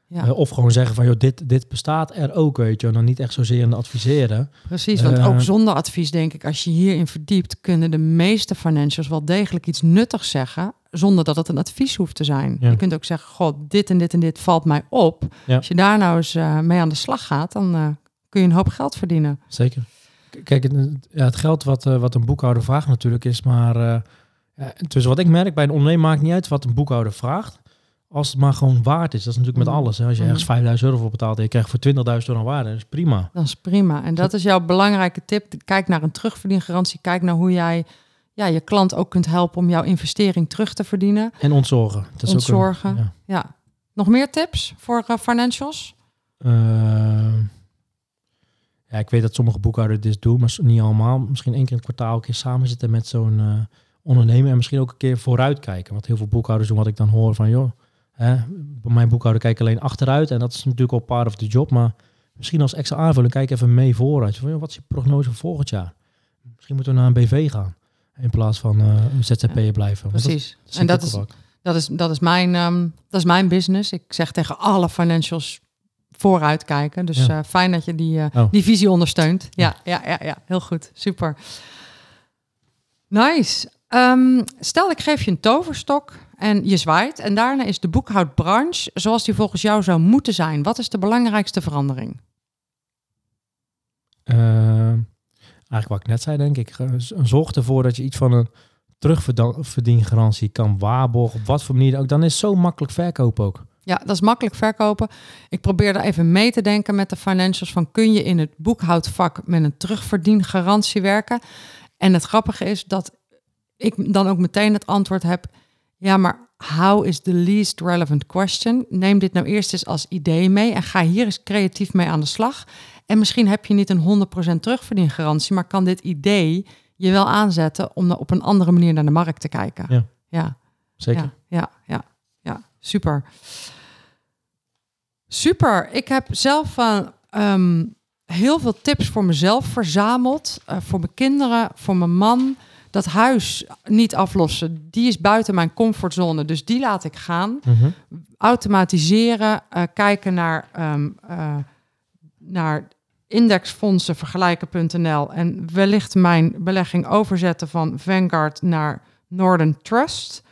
ja, Eh, of gewoon zeggen van, joh, dit, dit bestaat er ook, weet je. En dan niet echt zozeer in adviseren. precies. Want eh, ook zonder advies, denk ik, als je hierin verdiept, kunnen de meeste financials wel degelijk iets nuttigs zeggen, zonder dat het een advies hoeft te zijn. Ja. Je kunt ook zeggen, god, dit en dit en dit valt mij op. Ja. Als je daar nou eens eh, mee aan de slag gaat, dan eh, kun je een hoop geld verdienen. Zeker. Kijk, het, ja, het geld wat, eh, wat een boekhouder vraagt natuurlijk is maar... eh dus wat ik merk bij een ondernemer maakt niet uit wat een boekhouder vraagt. Als het maar gewoon waard is. Dat is natuurlijk met Mhm. alles. Hè. Als je Mhm. ergens 5000 euro voor betaalt en je krijgt voor 20.000 euro aan waarde, dat is prima. Dat is prima. En dat is jouw belangrijke tip. Kijk naar een terugverdiengarantie. Kijk naar hoe jij ja, je klant ook kunt helpen om jouw investering terug te verdienen. En ontzorgen. Dat is ook een- Ontzorgen. ja. Ja. Nog meer tips voor eh, financials? Eh, ja, ik weet dat sommige boekhouders dit doen, maar niet allemaal. Misschien één keer in het kwartaal een keer samen zitten met zo'n eh, ondernemer en misschien ook een keer vooruitkijken. Want heel veel boekhouders doen wat ik dan hoor van, joh, hè, bij mijn boekhouder kijk ik alleen achteruit en dat is natuurlijk al part of the job, maar misschien als extra aanvulling kijk even mee vooruit. Van, wat is je prognose voor volgend jaar? Misschien moeten we naar een BV gaan in plaats van eh, een ZZP'er blijven. Want Precies. dat en dat is, dat, is, dat, is mijn, ehm, dat is mijn business. Ik zeg tegen alle financials vooruit kijken. Dus Ja. eh, fijn dat je die, eh, Oh. die visie ondersteunt. Ja, ja, ja, ja, heel goed. Super. Nice. Ehm, stel, ik geef je een toverstok en je zwaait. En daarna is de boekhoudbranche zoals die volgens jou zou moeten zijn. Wat is de belangrijkste verandering? Eh, eigenlijk wat ik net zei, denk ik. Zorg ervoor dat je iets van een terugverdiengarantie kan waarborgen. Op wat voor manier ook. Dan is het zo makkelijk verkopen ook. Ja, dat is makkelijk verkopen. Ik probeer er even mee te denken met de financials van kun je in het boekhoudvak met een terugverdiengarantie werken? En het grappige is dat ik dan ook meteen het antwoord heb. Ja, maar how is the least relevant question? Neem dit nou eerst eens als idee mee en ga hier eens creatief mee aan de slag. En misschien heb je niet een 100% terugverdiengarantie, maar kan dit idee je wel aanzetten om op een andere manier naar de markt te kijken. Ja. ja. Zeker. Ja, ja, ja, ja, super. Super. Ik heb zelf van ehm, heel veel tips voor mezelf verzameld. eh, voor mijn kinderen, voor mijn man. Dat huis niet aflossen, die is buiten mijn comfortzone. Dus die laat ik gaan. Mhm. Automatiseren, eh, kijken naar, eh, naar indexfondsen, vergelijken.nl. En wellicht mijn belegging overzetten van Vanguard naar Northern Trust.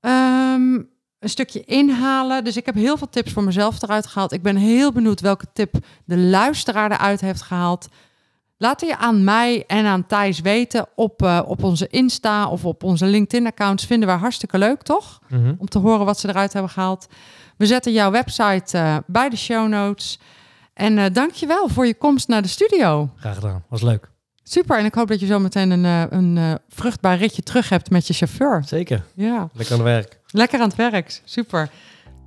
Ehm, een stukje inhalen. Dus ik heb heel veel tips voor mezelf eruit gehaald. Ik ben heel benieuwd welke tip de luisteraar eruit heeft gehaald. Laat die aan mij en aan Thijs weten op, eh, op onze Insta of op onze LinkedIn-accounts. Vinden we hartstikke leuk, toch? Mhm. Om te horen wat ze eruit hebben gehaald. We zetten jouw website eh, bij de show notes. En eh dankjewel voor je komst naar de studio. Graag gedaan. Was leuk. Super. En ik hoop dat je zo meteen een, een vruchtbaar ritje terug hebt met je chauffeur. Zeker. Ja. Lekker aan het werk. Lekker aan het werk. Super.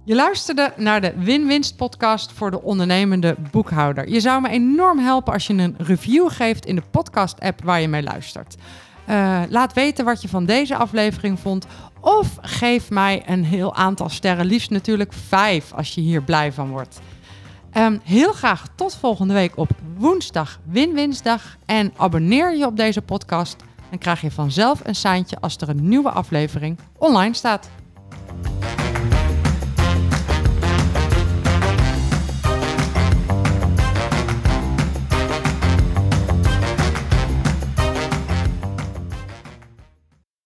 Je luisterde naar de Win-Winst podcast voor de ondernemende boekhouder. Je zou me enorm helpen als je een review geeft in de podcast app waar je mee luistert. Eh, laat weten wat je van deze aflevering vond. Of geef mij een heel aantal sterren. Liefst natuurlijk vijf als je hier blij van wordt. Ehm, heel graag tot volgende week op woensdag Win-Winsdag. En abonneer je op deze podcast. Dan krijg je vanzelf een seintje als er een nieuwe aflevering online staat.